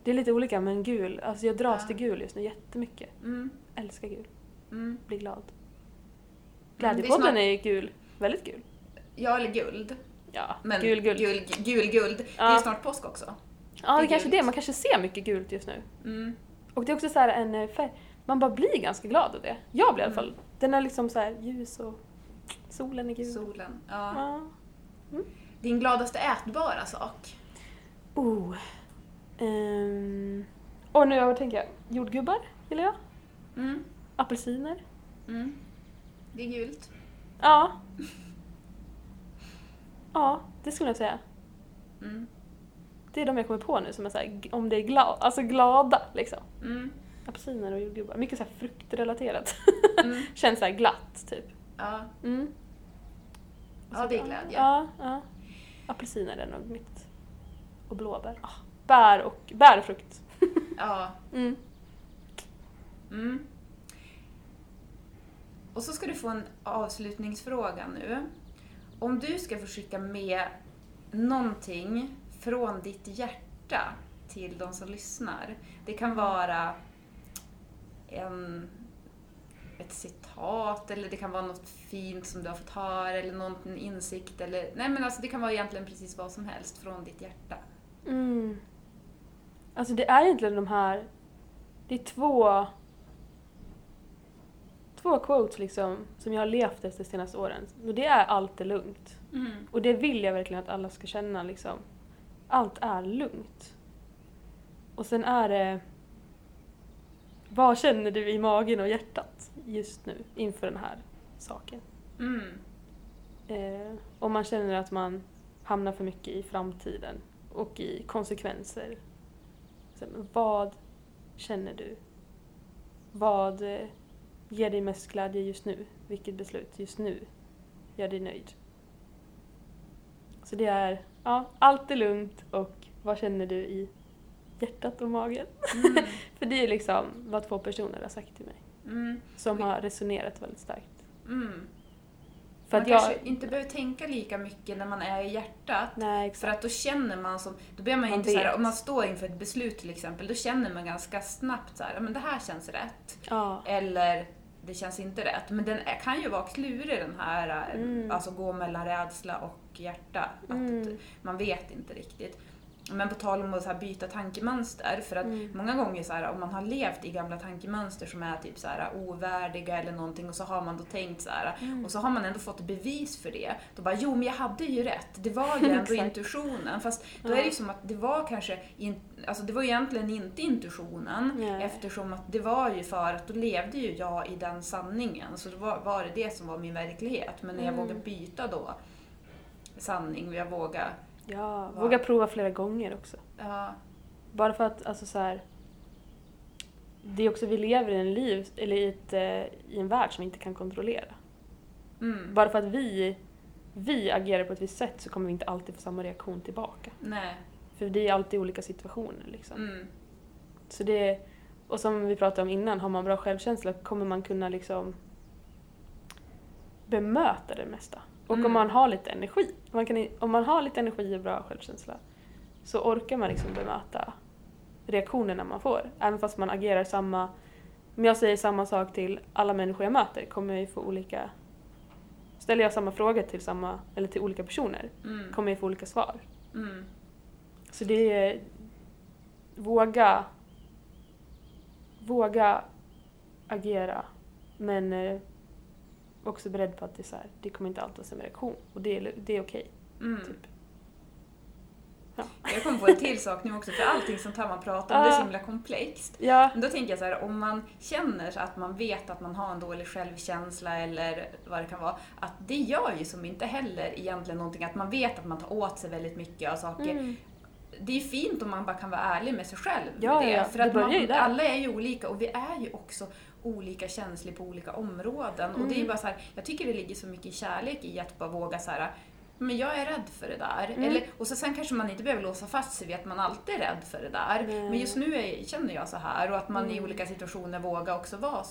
Det är lite olika men gul. Alltså jag dras Ja. till gul just nu jättemycket. Mm. Älskar gul. Mm. Blir glad. det är Glädjepodden snart- är ju gul. Väldigt gul. Ja, eller guld. Ja, Men gul, guld. Gul, gul, guld. Det Ja. är snart påsk också. Ja, det det är kanske gult. det. Man kanske ser mycket gult just nu. Mm. Och det är också så här en eh, färg. Man bara blir ganska glad av det. Jag blir i alla Mm. fall. Den är liksom så här ljus och solen är gul. Solen. Ja. Ja. Din gladaste ätbara sak? Oh. Um. Och nu jag tänker jag. Jordgubbar gillar jag. Mm. Apelsiner. Mm. Det är gult. Ja. Ja, det skulle jag säga. Mm. Det är de jag kommer på nu som är så här, g- om det är glad, alltså glada liksom. Mm. Apelsiner och jordgubbar. Mycket så här fruktrelaterat. Mm. Känns så här glatt typ. Ja. Mm. Ja, det är glädje. Ja, ja. Apelsiner är nog mitt. Och blåbär. Ah, bär och bär och frukt. ja. Mm. Mm. Och så ska du få en avslutningsfråga nu. Om du ska få skicka med någonting från ditt hjärta till de som lyssnar. Det kan vara en, ett citat eller det kan vara något fint som du har fått höra eller någon insikt eller nej men alltså det kan vara egentligen precis vad som helst från ditt hjärta. Mm. Alltså det är egentligen de här, det är två två quotes liksom som jag har levt efter de senaste åren. Och det är allt är lugnt. Och det vill jag verkligen att alla ska känna liksom. Allt är lugnt. Och sen är det vad känner du i magen och hjärtat just nu inför den här saken? Mm. Eh, om man känner att man hamnar för mycket i framtiden och i konsekvenser. Så, vad känner du? Vad eh, ger dig mest glädje just nu? Vilket beslut just nu gör dig nöjd? Så det är, ja, allt är lugnt och vad känner du i hjärtat och magen? Mm. För det är liksom vad två personer har sagt till mig Mm. som har resonerat väldigt starkt. Mm. För man jag... kanske inte behöver tänka lika mycket när man är i hjärtat. Nej, För att då känner man som, då blir man Man inte så här, vet. om man står inför ett beslut till exempel, då känner man ganska snabbt så här, "Ja, men det här känns rätt. Ja. Eller det känns inte rätt. Men den kan ju vara klurig den här, eh, Mm. alltså gå mellan rädsla och hjärta. Att Mm. man vet inte riktigt. Men på tal om att så här byta tankemönster, för att Mm. många gånger så här, om man har levt i gamla tankemönster som är typ så här ovärdiga eller någonting och så har man då tänkt så här Mm. och så har man ändå fått bevis för det. Då bara, jo men jag hade ju rätt, det var ju ändå intuitionen. Fast då är det ju som att det var kanske, in, alltså det var egentligen inte intuitionen Nej. eftersom att det var ju för att då levde ju jag i den sanningen. Så då var, var det det som var min verklighet. Men när jag Mm. vågade byta då sanning jag vågade, Ja, Va? våga prova flera gånger också. ja, Bara för att, alltså så här. Det är också, vi lever i en liv, eller i, ett, eh, i en värld som vi inte kan kontrollera. mm, Bara för att vi, vi agerar på ett visst sätt så kommer vi inte alltid få samma reaktion tillbaka. nej, För det är alltid olika situationer liksom. mm, Så det, och som vi pratade om innan, har man bra självkänsla kommer man kunna liksom bemöta det mesta. Och Mm. om man har lite energi, man kan, om man har lite energi och bra självkänsla så orkar man liksom bemöta reaktionerna man får. Även fast man agerar samma, om jag säger samma sak till alla människor jag möter kommer jag ju få olika, ställer jag samma frågor till samma, eller till olika personer mm, kommer jag få olika svar. mm, Så det är våga våga agera men eh, också beredd på att det, är så här, det kommer inte alltid vara samma reaktion och det är, det är okej. mm. typ. Jag kom på en till sak nu också, för allting här man pratar om det är så Ja. himla komplext. Ja, Men då tänker jag så här, om man känner att man vet att man har en dålig självkänsla eller vad det kan vara, att det gör ju som inte heller egentligen någonting, att man vet att man tar åt sig väldigt mycket av saker. mm. Det är ju fint om man bara kan vara ärlig med sig själv Ja, med det. ja, för det att börjar man, alla är ju olika och vi är ju också olika känsliga på olika områden. Och det är Mm. bara så här, jag tycker det ligger så mycket kärlek i att bara våga så här men jag är rädd för det där. Mm. Eller, och så sen kanske man inte behöver låsa fast sig vid att man alltid är rädd för det där. Nej. Men just nu är, känner jag så här och att man i Mm. olika situationer vågar också vara,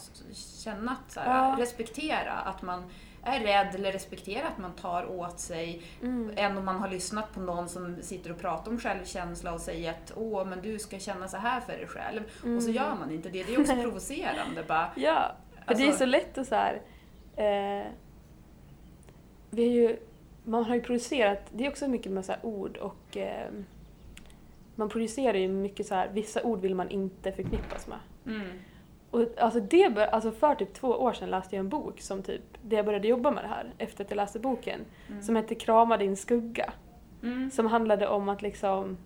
känna att så här, Ja. respektera att man är rädd eller respektera att man tar åt sig Mm. än om man har lyssnat på någon som sitter och pratar om självkänsla och säger att åh, men du ska känna så här för dig själv. Och så Mm. gör man inte det. Det är också provocerande. Bara, Ja, för det är Alltså- så lätt att så här. Eh, vi har ju, man har ju producerat, det är också mycket med så ord och eh, man producerar ju mycket så här, vissa ord vill man inte förknippas med. mm, Och alltså det bör, alltså för typ två år sedan läste jag en bok som typ, där jag började jobba med det här efter att jag läste boken, mm, som hette Krama din skugga. mm, Som handlade om att liksom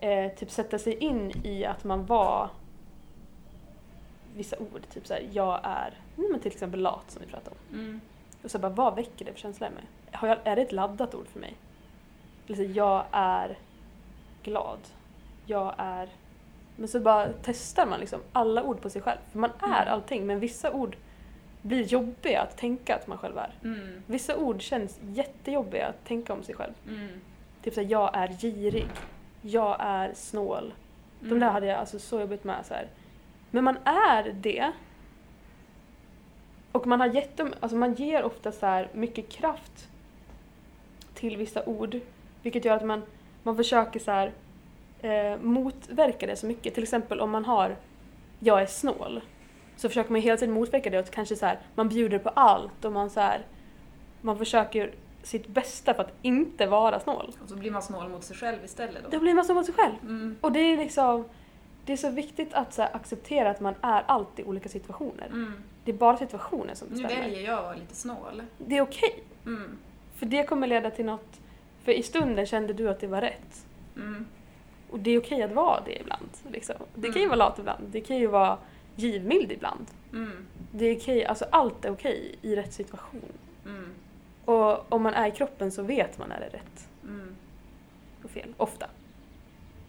eh, typ sätta sig in i att man var vissa ord, typ såhär jag är, men till exempel lat som vi pratade om. mm, Och så bara vad väcker det för känslor i mig? Har jag, är det ett laddat ord för mig? Eller så, jag är glad. Jag är... Men så bara testar man liksom alla ord på sig själv. För man är Mm. allting men vissa ord blir jobbiga att tänka att man själv är. mm, Vissa ord känns jättejobbiga att tänka om sig själv. mm, Typ såhär, jag är girig. Jag är snål. De mm. där hade jag alltså så jobbigt med. Så här. Men man är det. Och man har gett dem, alltså man ger ofta så här mycket kraft till vissa ord. Vilket gör att man, man försöker så här, eh, motverka det så mycket. Till exempel om man har jag är snål. Så försöker man hela tiden motverka det och kanske så här, man bjuder på allt och man så här, man försöker sitt bästa för att inte vara snål. Och så blir man snål mot sig själv istället då. Då blir man så mot sig själv. Mm, Och det är liksom, det är så viktigt att så här, acceptera att man är allt i olika situationer. mm. Det är bara situationen som Nu bestämmer. väljer jag att vara lite snål. Det är okej. Mm, För det kommer leda till något, för i stunden kände du att det var rätt. Och det är okej att vara det ibland. Liksom. Det kan ju Mm. vara lat ibland, det kan ju vara givmild ibland. mm, Det är okej, alltså allt är okej i rätt situation. mm, Och om man är i kroppen så vet man när det är rätt mm, och fel, ofta.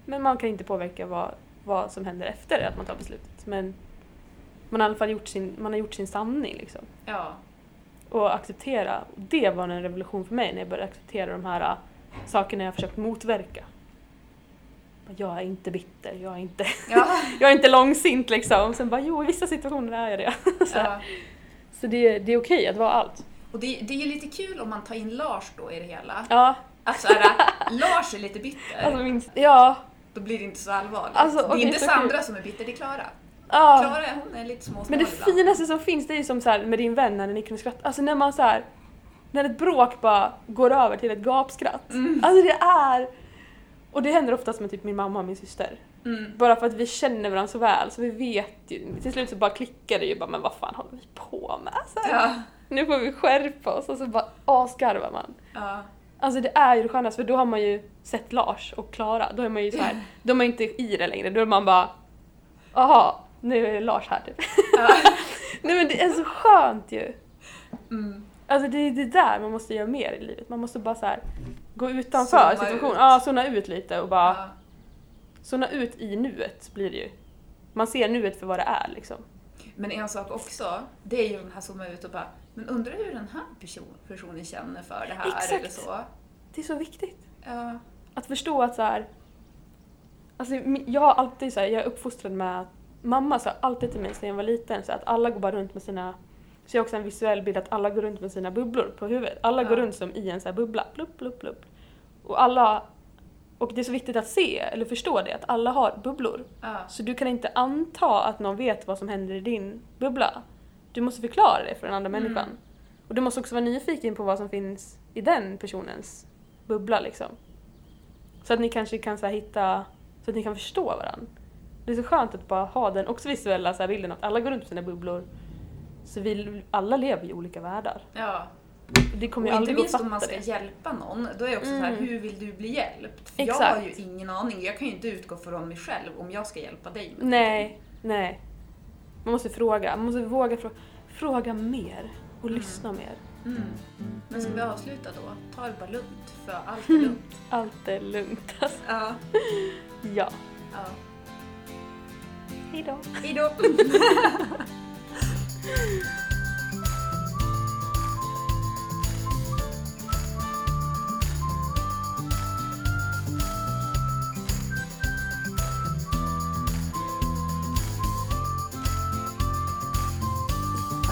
Men man kan inte påverka vad, vad som händer efter att man tar beslutet. Men man har i alla fall gjort sin, man har gjort sin sanning liksom. ja. Och acceptera, det var en revolution för mig när jag började acceptera de här äh, sakerna jag försökt motverka. Jag är inte bitter, jag är inte, Ja. jag är inte långsint liksom. Sen bara jo, i vissa situationer är jag det. Så, ja. så det, det är okej att vara allt. Och det, det är ju lite kul om man tar in Lars då i det hela. Ja, Att så här, Lars är lite bitter, alltså minst, ja, då blir det inte så allvarligt. Alltså, det är inte så Sandra kul. som är bitter, det är Klara. ja. Klara hon är lite småsnål Men det ibland. finaste som finns det är ju som så här med din vän när ni kunde skratta. Alltså när man så här, när ett bråk bara går över till ett gapskratt. Mm. Alltså det är... Och det händer oftast med typ min mamma och min syster. Mm. Bara för att vi känner varandra så väl så vi vet ju. Till slut så bara klickar det ju bara men vad fan håller vi på med? Så här, Ja. Nu får vi skärpa oss och så bara asgarvar man. Ja. Alltså det är ju det skönaste för då har man ju sett Lars och Klara. Då är man ju så här, då är man inte i det längre. Då är man bara aha, nu är Lars här typ. Ja. Nej men det är så skönt ju. Mm. Alltså det är det där man måste göra mer i livet. Man måste bara så här gå utanför Zooma situationen. ut. Ja, zona ut lite och bara Ja. zona ut i nuet blir det ju. Man ser nuet för vad det är liksom. Men en sak också, det är ju den här zooma ut och bara, men undrar hur den här person, personen känner för det här Exakt. eller så. Det är så viktigt. Ja. Att förstå att så här. Alltså jag har alltid så här, jag är uppfostrad med att mamma sa alltid till mig sedan jag var liten så att alla går bara runt med sina så jag har också en visuell bild att alla går runt med sina bubblor på huvudet. Alla går Ja. runt som i en så här bubbla. Blupp, blupp, blupp. Och alla och det är så viktigt att se eller förstå det, att alla har bubblor. Ja. Så du kan inte anta att någon vet vad som händer i din bubbla. Du måste förklara det för den andra Mm. människan. Och du måste också vara nyfiken på vad som finns i den personens bubbla liksom. Så att ni kanske kan så hitta, så att ni kan förstå varandra. Det är så skönt att bara ha den också visuella så bilden att alla går runt med sina bubblor. Så vi alla lever i olika världar. ja. Det kommer Och inte minst om man ska det. hjälpa någon, då är det också så här, Mm. hur vill du bli hjälpt? För jag Exakt. har ju ingen aning, jag kan ju inte utgå från mig själv om jag ska hjälpa dig med Nej, nej. Man måste fråga, man måste våga fråga, fråga mer och lyssna mer. Mm. Men ska vi Mm. avsluta då? Ta det bara lugnt, för allt är lugnt. Allt är lugnt alltså. Ja. Ja. ja. Hejdå. Hejdå!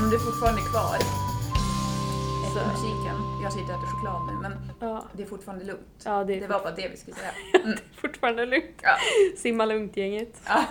Om du är fortfarande kvar Så. efter musiken, jag sitter och äter choklad nu men Ja, det är fortfarande lugnt. ja det är Det var bara det vi skulle säga. Mm. fortfarande lugnt. Ja. Simma lugnt gänget. Ja.